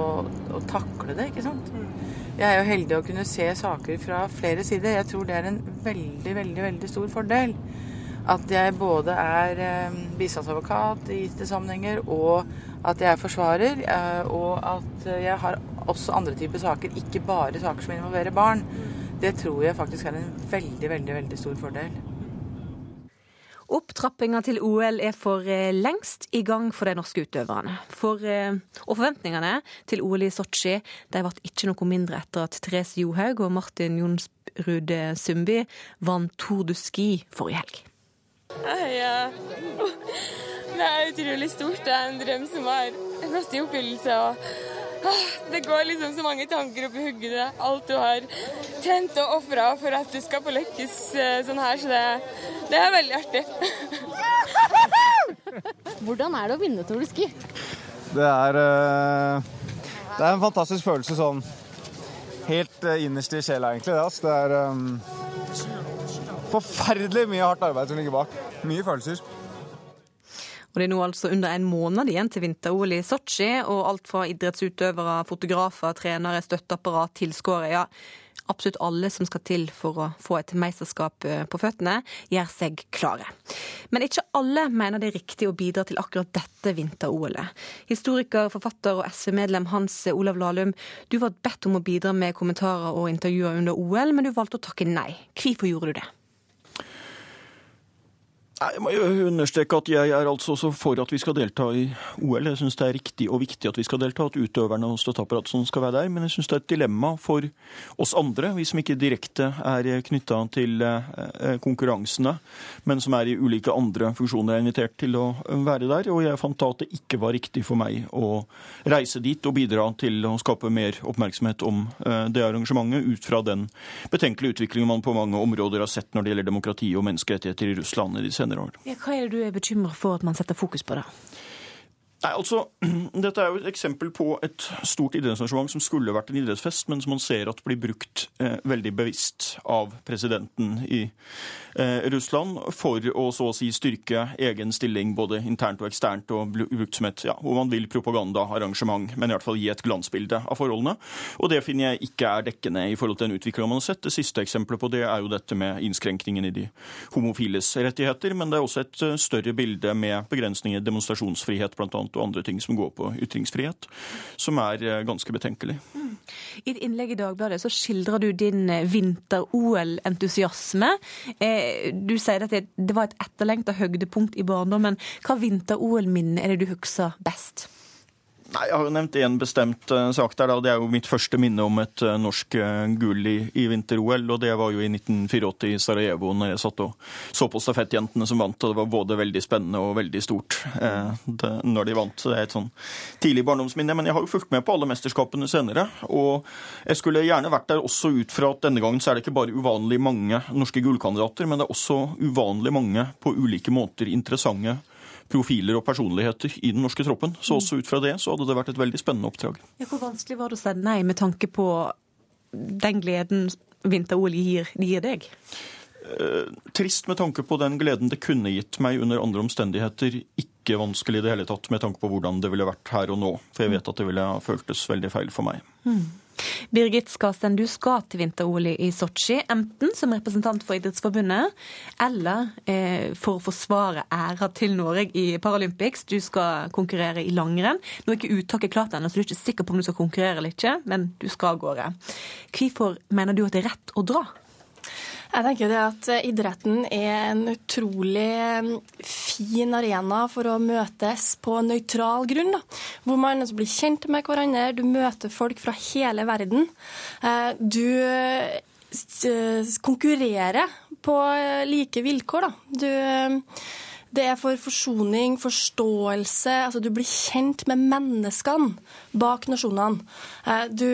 å takle det. ikke sant? Jeg er jo heldig å kunne se saker fra flere sider. Jeg tror det er en veldig, veldig, veldig stor fordel. At jeg både er eh, bistandsadvokat i gitte sammenhenger, og at jeg er forsvarer, eh, og at jeg har også andre typer saker, ikke bare saker som involverer barn. Det tror jeg faktisk er en veldig, veldig, veldig stor fordel.
Opptrappinga til OL er for eh, lengst i gang for de norske utøverne. For, eh, og forventningene til OL i Sotsji ble ikke noe mindre etter at Therese Johaug og Martin Jonsrud Sundby vant Tour de Ski forrige helg.
Ja. Det er utrolig stort. Det er en drøm som har gått i oppfyllelse. og Det går liksom så mange tanker opp i hodet. Alt du har tent og ofra for at du skal få lykkes sånn her. Så det, det er veldig artig.
Hvordan er det å vinne Tour de Ski?
Det er, det er en fantastisk følelse sånn helt innerst i sjela, egentlig. Det, det er um forferdelig mye hardt arbeid som ligger bak. Mye følelser.
Og Det er nå altså under en måned igjen til vinter-OL i Sotsji, og alt fra idrettsutøvere, fotografer, trenere, støtteapparat, tilskuere, ja, absolutt alle som skal til for å få et mesterskap eh, på føttene, gjør seg klare. Men ikke alle mener det er riktig å bidra til akkurat dette vinter-OL-et. Historiker, forfatter og SV-medlem Hans Olav Lahlum, du ble bedt om å bidra med kommentarer og intervjuer under OL, men du valgte å takke nei. Hvorfor gjorde du det?
Jeg må jo understreke at jeg er altså også for at vi skal delta i OL. Jeg syns det er riktig og viktig at vi skal delta, at utøverne og støtteapparatet skal være der. Men jeg syns det er et dilemma for oss andre, vi som ikke direkte er knytta til eh, konkurransene, men som er i ulike andre funksjoner, er invitert til å være der. Og jeg fant da at det ikke var riktig for meg å reise dit og bidra til å skape mer oppmerksomhet om eh, det arrangementet, ut fra den betenkelige utviklingen man på mange områder har sett når det gjelder demokrati og menneskerettigheter i Russland i de senere senere år.
Ja, hva er det du er bekymra for at man setter fokus på det?
Nei, altså, Dette er jo et eksempel på et stort idrettsarrangement som skulle vært en idrettsfest, men som man ser at blir brukt eh, veldig bevisst av presidenten i eh, Russland for å så å si styrke egen stilling både internt og eksternt, og brukt som et ja, hvor man vil propagandaarrangement, men i hvert fall gi et glansbilde av forholdene. Og det finner jeg ikke er dekkende i forhold til den utviklinga man har sett. Det siste eksempelet på det er jo dette med innskrenkningen i de homofiles rettigheter, men det er også et eh, større bilde med begrensninger i demonstrasjonsfrihet, blant annet og andre ting som går på ytringsfrihet, som er eh, ganske betenkelig. Mm.
I et innlegg i Dagbladet så skildrer du din eh, vinter-OL-entusiasme. Eh, du sier at det var et etterlengta høydepunkt i barndommen. Hva vinter-OL-minne er det du husker best?
Nei, Jeg har jo nevnt én bestemt uh, sak der. da, Det er jo mitt første minne om et uh, norsk uh, gull i, i vinter-OL. og Det var jo i 1984 i Sarajevo, når jeg satt og så på stafettjentene som vant. og Det var både veldig spennende og veldig stort det, når de vant. Det er et sånn tidlig barndomsminne. Men jeg har jo fulgt med på alle mesterskapene senere. Og jeg skulle gjerne vært der også ut fra at denne gangen så er det ikke bare uvanlig mange norske gullkandidater, men det er også uvanlig mange på ulike måter interessante profiler og personligheter i den norske troppen. Så også ut fra det så hadde det vært et veldig spennende oppdrag.
Ja, hvor vanskelig var det å si nei med tanke på den gleden vinter-OL gir, gir deg?
Eh, trist med tanke på den gleden det kunne gitt meg under andre omstendigheter. Ikke vanskelig i det hele tatt med tanke på hvordan det ville vært her og nå. For jeg vet at det ville ha føltes veldig feil for meg. Mm.
Birgit Skarsten, du skal til vinter-OL i Sotsji, enten som representant for Idrettsforbundet eller eh, for å forsvare æra til Norge i Paralympics. Du skal konkurrere i langrenn. Nå er ikke uttaket klart ennå, så du er ikke sikker på om du skal konkurrere eller ikke, men du skal av gårde. Hvorfor mener du at det er rett å dra?
Jeg tenker det at eh, idretten er en utrolig mm, fin arena for å møtes på nøytral grunn. Da. Hvor man altså blir kjent med hverandre, du møter folk fra hele verden. Eh, du eh, konkurrerer på like vilkår. Da. Du det er for forsoning, forståelse. altså Du blir kjent med menneskene bak nasjonene. Du,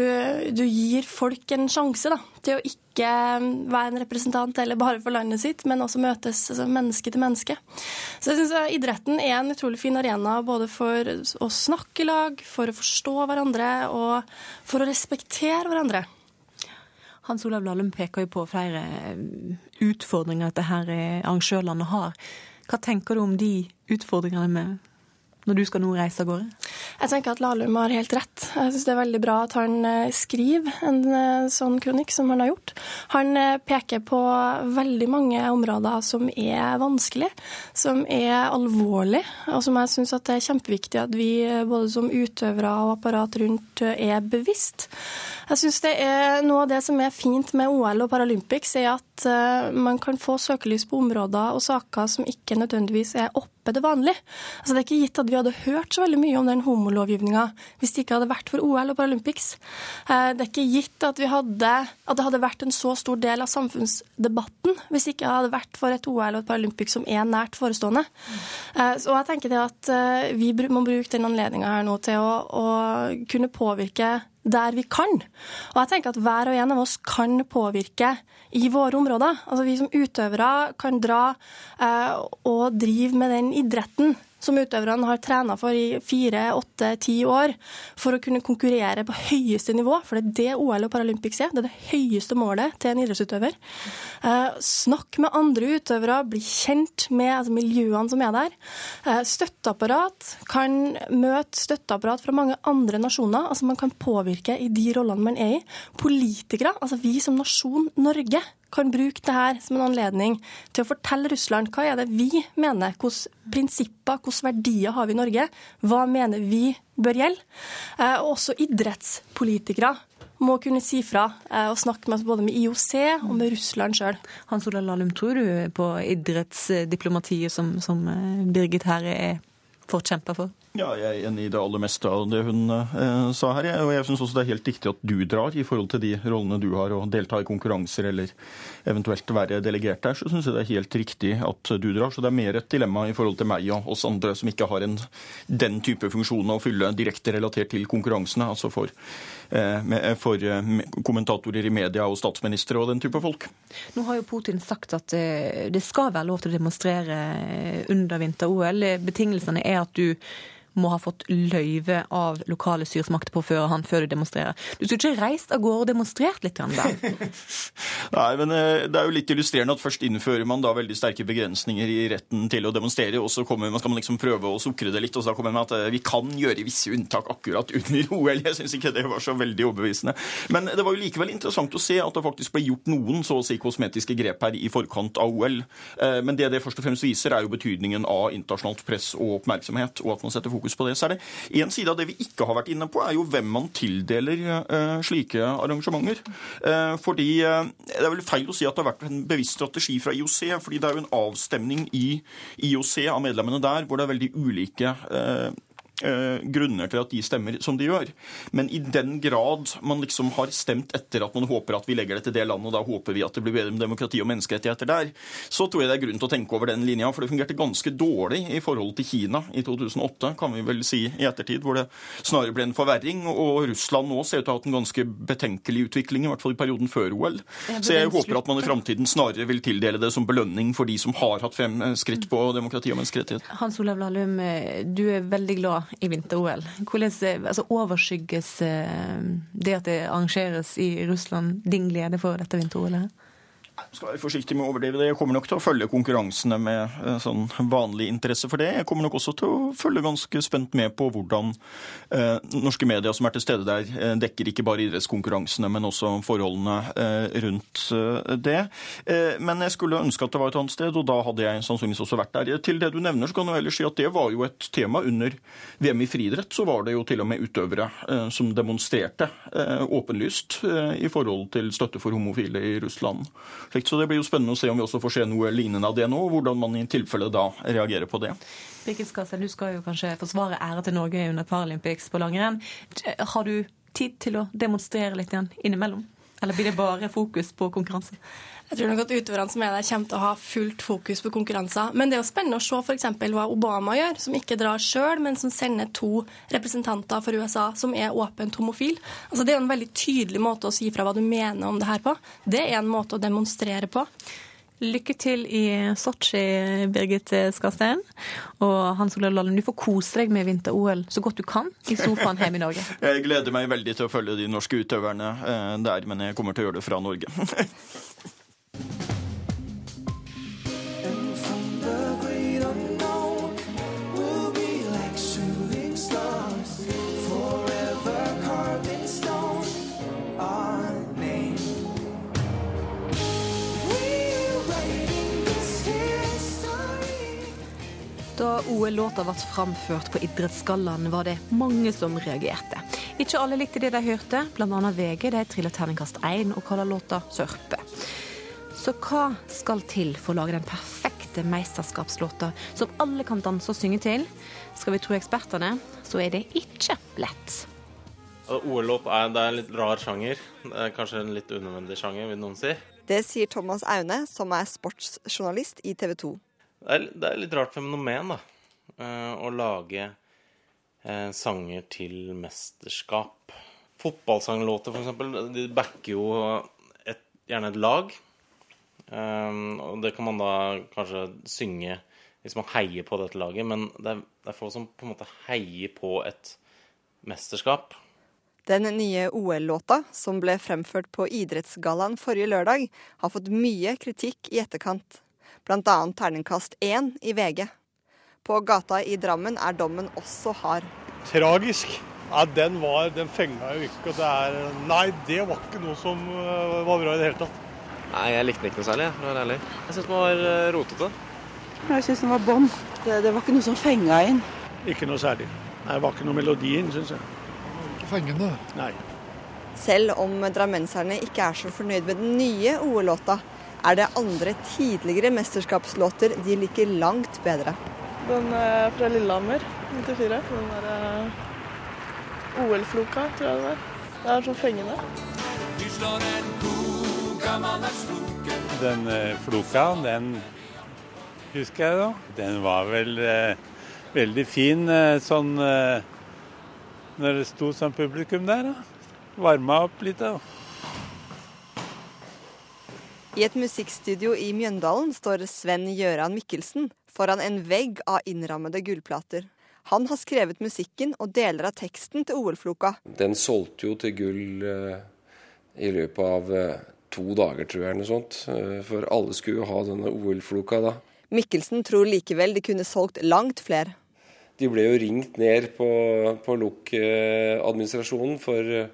du gir folk en sjanse da, til å ikke ikke være en representant eller bare for landet sitt, men også møtes altså, menneske til menneske. Så jeg syns idretten er en utrolig fin arena både for å snakke i lag, for å forstå hverandre og for å respektere hverandre.
Hans Olav Lahlum peker jo på flere utfordringer dette her arrangørlandet har. Hva tenker du om de utfordringene med når du skal nå reise av gårde?
Jeg tenker at Lahlum har helt rett. Jeg syns det er veldig bra at han eh, skriver en eh, sånn kronikk som han har gjort. Han eh, peker på veldig mange områder som er vanskelig, som er alvorlig, og som jeg syns det er kjempeviktig at vi både som utøvere og apparat rundt er bevisst. Jeg syns det er noe av det som er fint med OL og Paralympics, er at man kan få søkelys på områder og saker som ikke nødvendigvis er oppe det vanlig. Altså, det er ikke gitt at vi hadde hørt så veldig mye om den homolovgivninga hvis det ikke hadde vært for OL og Paralympics. Eh, det er ikke gitt at, hadde, at det hadde vært en så stor del av samfunnsdebatten hvis det ikke hadde vært for et OL og et Paralympics som er nært forestående. Eh, så jeg tenker det at eh, vi må bruke den anledninga her nå til å, å kunne påvirke der vi kan. Og jeg tenker at hver og en av oss kan påvirke i våre områder. Altså Vi som utøvere kan dra eh, og drive med den idretten som utøverne har trena for i fire, åtte, ti år for å kunne konkurrere på høyeste nivå. For det er det OL og Paralympics er. Det er det høyeste målet til en idrettsutøver. Eh, snakk med andre utøvere, bli kjent med altså, miljøene som er der. Eh, støtteapparat kan møte støtteapparat fra mange andre nasjoner. altså Man kan påvirke i de rollene man er i. Politikere, altså vi som nasjon Norge, kan bruke dette som en anledning til å fortelle Russland hva er det vi mener, hvilke prinsipper, hvilke verdier har vi i Norge, hva mener vi bør gjelde. Eh, også idrettspolitikere må kunne si fra eh, og snakke med både med IOC og med Russland sjøl.
Hans Olav Lahlum, tror du på idrettsdiplomatiet som, som eh, Birgit her er forkjemper for?
Ja, jeg er enig i det aller meste av det hun eh, sa her. Og jeg syns også det er helt riktig at du drar i forhold til de rollene du har, og delta i konkurranser eller eventuelt være delegert der. Så syns jeg det er helt riktig at du drar. Så det er mer et dilemma i forhold til meg og oss andre som ikke har en, den type funksjon å fylle direkte relatert til konkurransene. Altså for, for eh, kommentatorer i media og statsministre og den type folk.
Nå har jo Putin sagt at eh, det skal være lov til å demonstrere under vinter-OL. Betingelsene er at du må ha fått løyve av lokale styresmakter på før han før du demonstrerer. Du skulle ikke reist av gårde og demonstrert litt? da?
Nei, men eh, det er jo litt illustrerende at først innfører man da veldig sterke begrensninger i retten til å demonstrere, og så kommer man, skal man liksom prøve å sukre det litt, og så kommer man at eh, vi kan gjøre visse unntak akkurat under OL. Jeg syns ikke det var så veldig overbevisende. Men det var jo likevel interessant å se at det faktisk ble gjort noen så å si kosmetiske grep her i forkant av OL. Eh, men det det først og fremst viser, er jo betydningen av internasjonalt press og oppmerksomhet, og at man setter fokus fokus på det. Så er det en side av det vi ikke har vært inne på, er jo hvem man tildeler uh, slike arrangementer. Uh, fordi uh, Det er vel feil å si at det har vært en bevisst strategi fra IOC. fordi det er jo en avstemning i IOC av medlemmene der hvor det er veldig ulike grunner til at de stemmer som de gjør. Men i den grad man liksom har stemt etter at man håper at vi legger det til det landet, og da håper vi at det blir bedre med demokrati og menneskerettigheter der, så tror jeg det er grunn til å tenke over den linja. For det fungerte ganske dårlig i forhold til Kina i 2008, kan vi vel si i ettertid, hvor det snarere ble en forverring. Og Russland nå ser ut til å ha hatt en ganske betenkelig utvikling, i hvert fall i perioden før OL. Så jeg håper at man i framtiden snarere vil tildele det som belønning for de som har hatt fem skritt på demokrati og menneskerettigheter.
Hans Olav Lahlum, du er veldig glad i vinter-OL. Hvordan altså, overskygges det at det arrangeres i Russland, din glede for dette vinter-OL-et?
Skal være forsiktig med å overdrive det. Jeg kommer nok til å følge konkurransene med eh, sånn vanlig interesse for det. Jeg kommer nok også til å følge ganske spent med på hvordan eh, norske medier som er til stede der, eh, dekker ikke bare idrettskonkurransene, men også forholdene eh, rundt eh, det. Eh, men jeg skulle ønske at det var et annet sted, og da hadde jeg sannsynligvis også vært der. Til det du nevner, så kan du ellers si at det var jo et tema under VM i friidrett. Så var det jo til og med utøvere som demonstrerte åpenlyst i forhold til støtte for homofile i Russland. Så det blir jo spennende å se om vi også får se noe lignende av det nå, og hvordan man i tilfelle da reagerer på det.
Birgit Skassen, du skal jo kanskje forsvare ære til Norge under Paralympics på langrenn. Har du tid til å demonstrere litt igjen innimellom? Eller blir det bare fokus på konkurranse?
Jeg tror nok at utøverne som er der, kommer til å ha fullt fokus på konkurranser. Men det er jo spennende å se f.eks. hva Obama gjør, som ikke drar sjøl, men som sender to representanter for USA som er åpent homofil. Altså, det er jo en veldig tydelig måte å si fra hva du mener om det her på. Det er en måte å demonstrere på.
Lykke til i Sotsji, Birgit Skarstein. Og Hans Olav Lallen, du får kose deg med vinter-OL så godt du kan i sofaen hjemme i Norge.
Jeg gleder meg veldig til å følge de norske utøverne eh, der, men jeg kommer til å gjøre det fra Norge.
Da OL-låta ble framført på Idrettsgallaen, var det mange som reagerte. Ikke alle likte det de hørte, bl.a. VG. De triller terningkast én og kaller låta 'Sørpe'. Så hva skal til for å lage den perfekte mesterskapslåta som alle kan danse og synge til? Skal vi tro ekspertene, så er det ikke lett.
OL-låt er, er, en litt rar sjanger. Det er kanskje en litt unødvendig sjanger, vil noen si.
Det sier Thomas Aune, som er sportsjournalist i TV 2.
Det er, det er litt rart fenomen, da. Eh, å lage eh, sanger til mesterskap. Fotballsanglåter, f.eks., de backer jo et, gjerne et lag. Um, og det kan man da kanskje synge hvis man heier på dette laget, men det er, det er folk som på en måte heier på et mesterskap.
Den nye OL-låta, som ble fremført på Idrettsgallaen forrige lørdag, har fått mye kritikk i etterkant, bl.a. terningkast én i VG. På gata i Drammen er dommen også hard.
Tragisk. Ja, den, var, den fenga jo ikke. Og det er Nei, det var ikke noe som var bra i det hele tatt.
Nei, jeg likte den ikke noe særlig, for å være ærlig. Jeg syns den var eh, rotete.
Jeg syns den var bånn. Det, det, var ikke noe som fenga inn.
Ikke noe særlig. Nei, det var ikke noe melodi inn, syns jeg.
Ikke fengende.
Nei.
Selv om drammenserne ikke er så fornøyd med den nye OL-låta, er det andre tidligere mesterskapslåter de liker langt bedre.
Den er fra Lillehammer, 94. Den derre uh, OL-floka, tror jeg det var. Det er sånn fengende. Vi slår en
den eh, floka, den husker jeg da. Den var vel eh, veldig fin eh, sånn eh, når det sto sånn publikum der. da. Varma opp litt. da.
I et musikkstudio i Mjøndalen står Sven Gjøran Mikkelsen foran en vegg av innrammede gullplater. Han har skrevet musikken og deler av teksten til OL-floka.
Den solgte jo til gull eh, i løpet av eh, to dager, tror jeg, eller noe sånt. Eh, for alle skulle jo ha denne OL-floka da.
Mikkelsen tror likevel de kunne solgt langt flere.
De ble jo ringt ned på, på LOK-administrasjonen, for eh,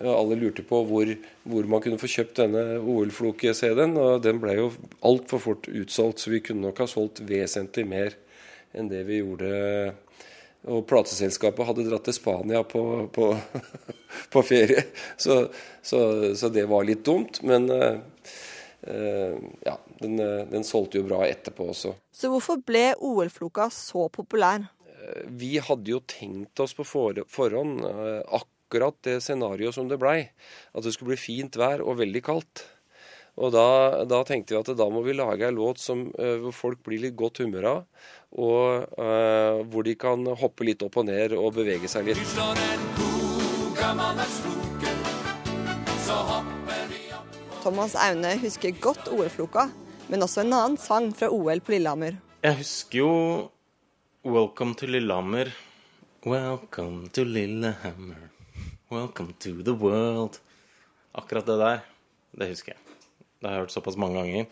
alle lurte på hvor, hvor man kunne få kjøpt denne OL-flok-CD-en. Og den ble jo altfor fort utsolgt, så vi kunne nok ha solgt vesentlig mer enn det vi gjorde og plateselskapet hadde dratt til Spania på, på, på ferie. Så, så, så, det var litt dumt. Men uh, ja, den, den, solgte jo bra etterpå også.
Så hvorfor ble OL-floka så populær?
vi hadde jo tenkt oss på forhånd akkurat det scenarioet som det blei. At det skulle bli fint vær og veldig kaldt. Og da, da, tenkte vi at da må vi lage ei låt som, uh, hvor folk blir litt godt humør av, og uh, hvor de kan hoppe litt opp og ned og bevege seg litt.
Thomas Aune husker godt OL-floka, men også en annen sang fra OL på Lillehammer.
Jeg husker jo 'Welcome to Lillehammer'. Welcome to Lillehammer. Welcome to the world. Akkurat det der, det husker jeg. Det har jeg hørt såpass mange ganger,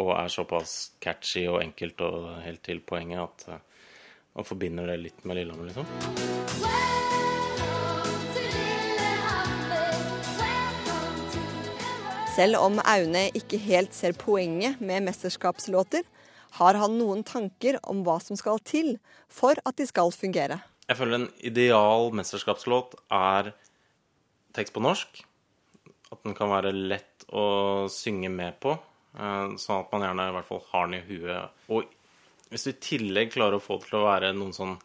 og er såpass catchy og enkelt og helt til poenget at uh, man forbinder det litt med Lillehammer, liksom.
Selv om Aune ikke helt ser poenget med mesterskapslåter, har han noen tanker om hva som skal til for at de skal fungere.
Jeg føler en ideal mesterskapslåt er tekst på norsk. At den kan være lett å synge med på. Eh, sånn at man gjerne i hvert fall har den i huet. Og hvis du i tillegg klarer å få det til å være noen sånn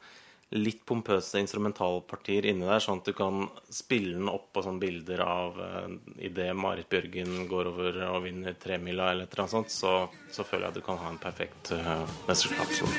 litt pompøse instrumentalpartier inni der, sånn at du kan spille den opp på sånne bilder av uh, idet Marit Bjørgen går over og vinner tremila eller et eller annet sånt, så, så, føler jeg at du kan ha en perfekt uh, mesterskapssolo.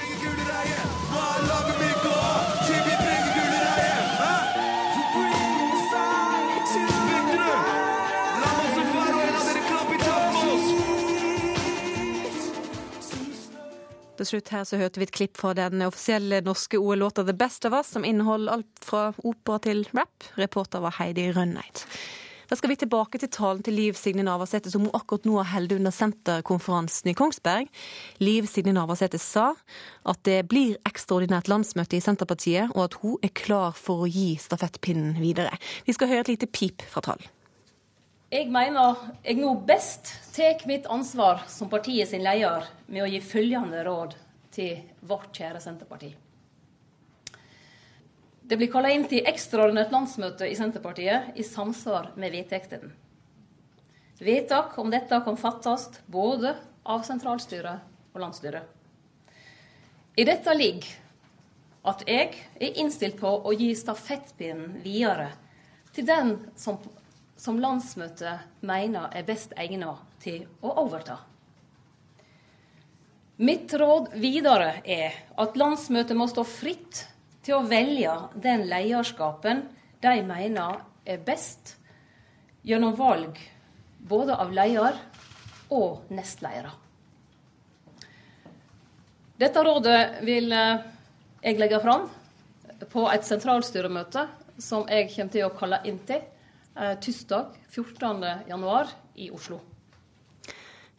Til slutt her så hørte vi et klipp fra den offisielle norske OL-låta 'The Best of Us', som inneholder alt fra opera til rap. Reporter var Heidi Rønneid. Da skal vi tilbake til talen til Liv Signe Navarsete, som hun akkurat nå har holdt under senterkonferansen i Kongsberg. Liv Signe Navarsete sa at det blir ekstraordinært landsmøte i Senterpartiet, og at hun er klar for å gi stafettpinnen videre. Vi skal høre et lite pip fra talen.
Jeg mener jeg nå best tar mitt ansvar som partiet sin leder med å gi følgende råd til vårt kjære Senterparti. Det blir kalla inn til ekstraordinært landsmøte i Senterpartiet i samsvar med vedtektene. Vedtak om dette kan fattes både av sentralstyret og landsstyret. I dette ligger at jeg er innstilt på å gi stafettpinnen videre til den som som landsmøtet mener er best egnet til å overta. Mitt råd videre er at landsmøtet må stå fritt til å velge den lederskapen de mener er best, gjennom valg både av leder og nestledere. Dette rådet vil eh, jeg legge fram på et sentralstyremøte som jeg kommer til å kalle inn til eh, tirsdag 14.1 i Oslo.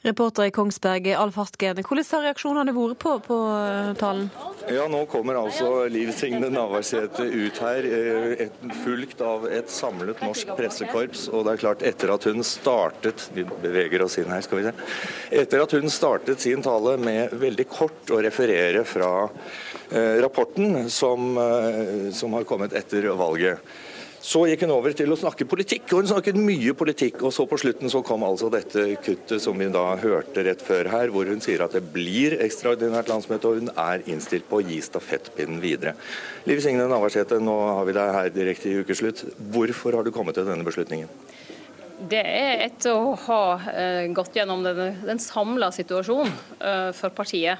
Reporter i Kongsberg, Alf Hartgen. Hvordan har reaksjonene vært på, på eh, talen?
Ja, Nå kommer altså Liv Signe Navarsete ut her, et, fulgt av et samlet norsk pressekorps. Og det er klart, etter at hun startet Vi beveger oss inn her, skal vi se. Etter at hun startet sin tale med veldig kort å referere fra eh, rapporten som, eh, som har kommet etter valget. Så gikk hun over til å snakke politikk, og hun snakket mye politikk. Og så på slutten så kom altså dette kuttet som vi da hørte rett før her, hvor hun sier at det blir ekstraordinært landsmøte, og hun er innstilt på å gi stafettpinnen videre. Liv Signe Navarsete, nå har vi deg her direkte i ukeslutt. Hvorfor har du kommet til denne beslutningen?
Det er etter å ha uh, gått gjennom den, den samla situasjonen uh, for partiet.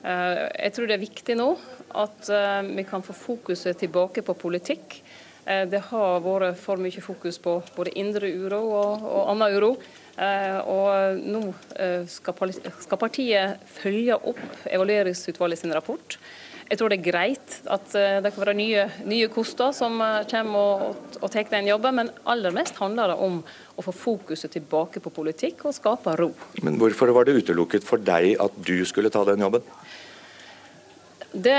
Uh, jeg tror det er viktig nå at vi kan få fokuset tilbake på politikk. Eh, det har vært for mye fokus på både indre uro og, og annen uro. Eh, og nå eh, skal partiet følge opp evalueringsutvalget sin rapport. Jeg tror det er greit at det kan være nye, nye koster som kommer og, og tar den jobben, men aller mest handler det om å få fokuset tilbake på politikk og skape ro.
Men hvorfor var det utelukket for deg at du skulle ta den jobben?
Det,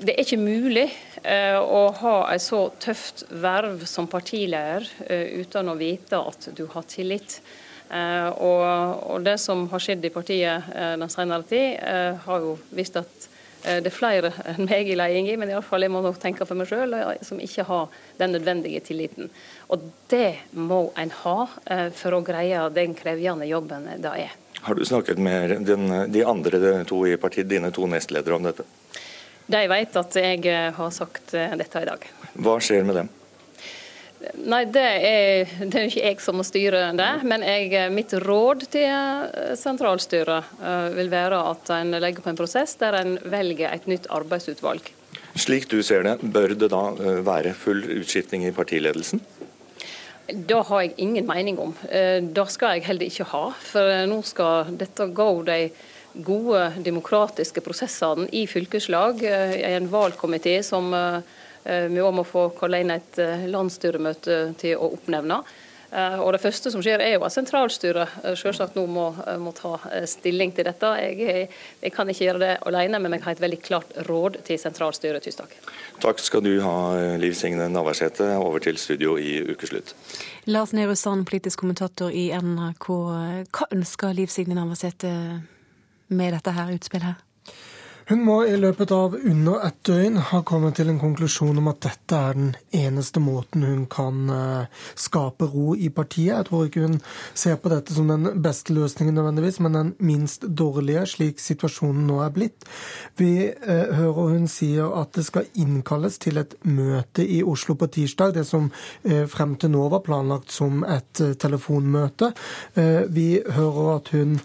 det er ikke mulig Eh, å ha et så tøft verv som partileder eh, uten å vite at du har tillit. Eh, og, det som har skjedd i partiet den senere tid, har jo vist at det er flere enn meg i ledelsen, men iallfall jeg må nok tenke for meg sjøl, som ikke har den nødvendige tilliten. Og det må en ha for å greie den krevende jobben det er.
Har du snakket med den, de andre to i partiet, dine to nestledere om dette?
De vet at jeg har sagt dette i dag.
Hva skjer med dem?
Nei, det er, det er ikke jeg som må styre det. Men jeg, mitt råd til sentralstyret vil være at en legger på en prosess der en velger et nytt arbeidsutvalg.
Slik du ser det, bør det da være full utskifting i partiledelsen?
Det har jeg ingen mening om. Det skal jeg heller ikke ha. For nå skal dette gå de gode demokratiske prosessene i fylkeslag, i en valgkomité som vi òg må få kalle inn et landsstyremøte til å oppnevne. Og Det første som skjer, er jo at sentralstyret selvsagt nå må, må ta stilling til dette. Jeg, jeg, kan ikke gjøre det alene, men jeg har et veldig klart råd til sentralstyret tirsdag.
Takk skal du ha, Liv Signe Navarsete. Over til studio i Ukeslutt.
Lars Nehru Sand, politisk kommentator i NRK. Hva ønsker Liv Signe Navarsete med dette her utspillet? her?
Hun må i løpet av under ett døgn ha kommet til en konklusjon om at dette er den eneste måten hun kan skape ro i partiet. Jeg tror ikke hun ser på dette som den beste løsningen nødvendigvis, men den minst dårlige, slik situasjonen nå er blitt. Vi eh, hører hun sier at det skal innkalles til et møte i Oslo på tirsdag, det som eh, frem til nå var planlagt som et eh, telefonmøte. vi hører at hun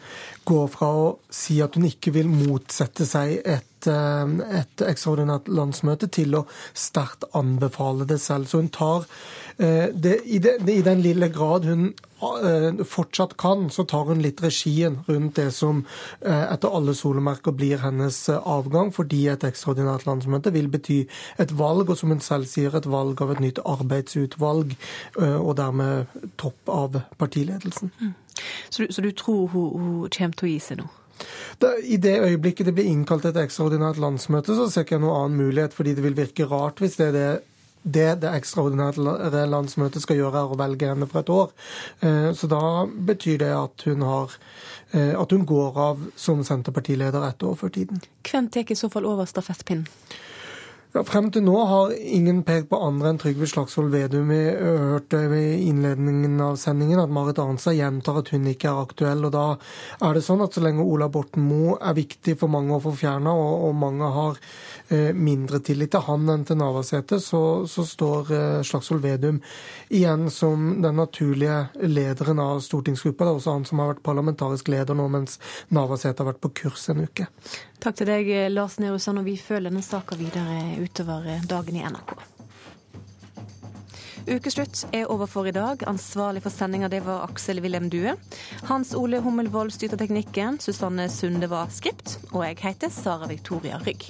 går fra å si at hun ikke vil motsette seg et, et ekstraordinært landsmøte, til å sterkt anbefale det selv. Så hun tar i, det, I den lille grad hun fortsatt kan, så tar hun litt regien rundt det som etter alle solemerker blir hennes avgang, fordi et ekstraordinært landsmøte vil bety et valg, og som hun selv sier, et valg av et nytt arbeidsutvalg, og dermed topp av partiledelsen.
Så du, så du tror hun, hun, kommer til å gi seg nå?
I det øyeblikket det blir innkalt et ekstraordinært landsmøte, så ser ikke jeg noen annen mulighet, fordi det vil virke rart hvis det er det det det ekstraordinære landsmøtet skal gjøre, er å velge henne for et år. Så da betyr det at hun, har, at hun går av som Senterpartileder ett år før tiden.
Hvem tar i så fall over stafettpinnen?
Ja, frem til nå har ingen pekt på andre enn Trygve Slagsvold Vedum. Vi hørte ved innledningen av sendingen at Marit Arnstad gjentar at hun ikke er aktuell. og Da er det sånn at så lenge Ola Borten Moe er viktig for mange å få fjerna, og, og, mange har mindre tillit til han enn til Navarsete, så, så, står eh, Slagsvold Vedum igjen som den naturlige lederen av stortingsgruppa. Det er også han som har vært parlamentarisk leder nå, mens Navarsete har vært på kurs en uke.
Takk til deg, Lars Nehru Sand, og vi følger denne saka videre utover dagen i NRK. Ukeslutt er over for i dag. Ansvarlig for sendinga det var Aksel Wilhelm Due. Hans Ole Hummelvold styrte teknikken. Susanne Sunde var skript. Og jeg heter Sara Victoria Rygg.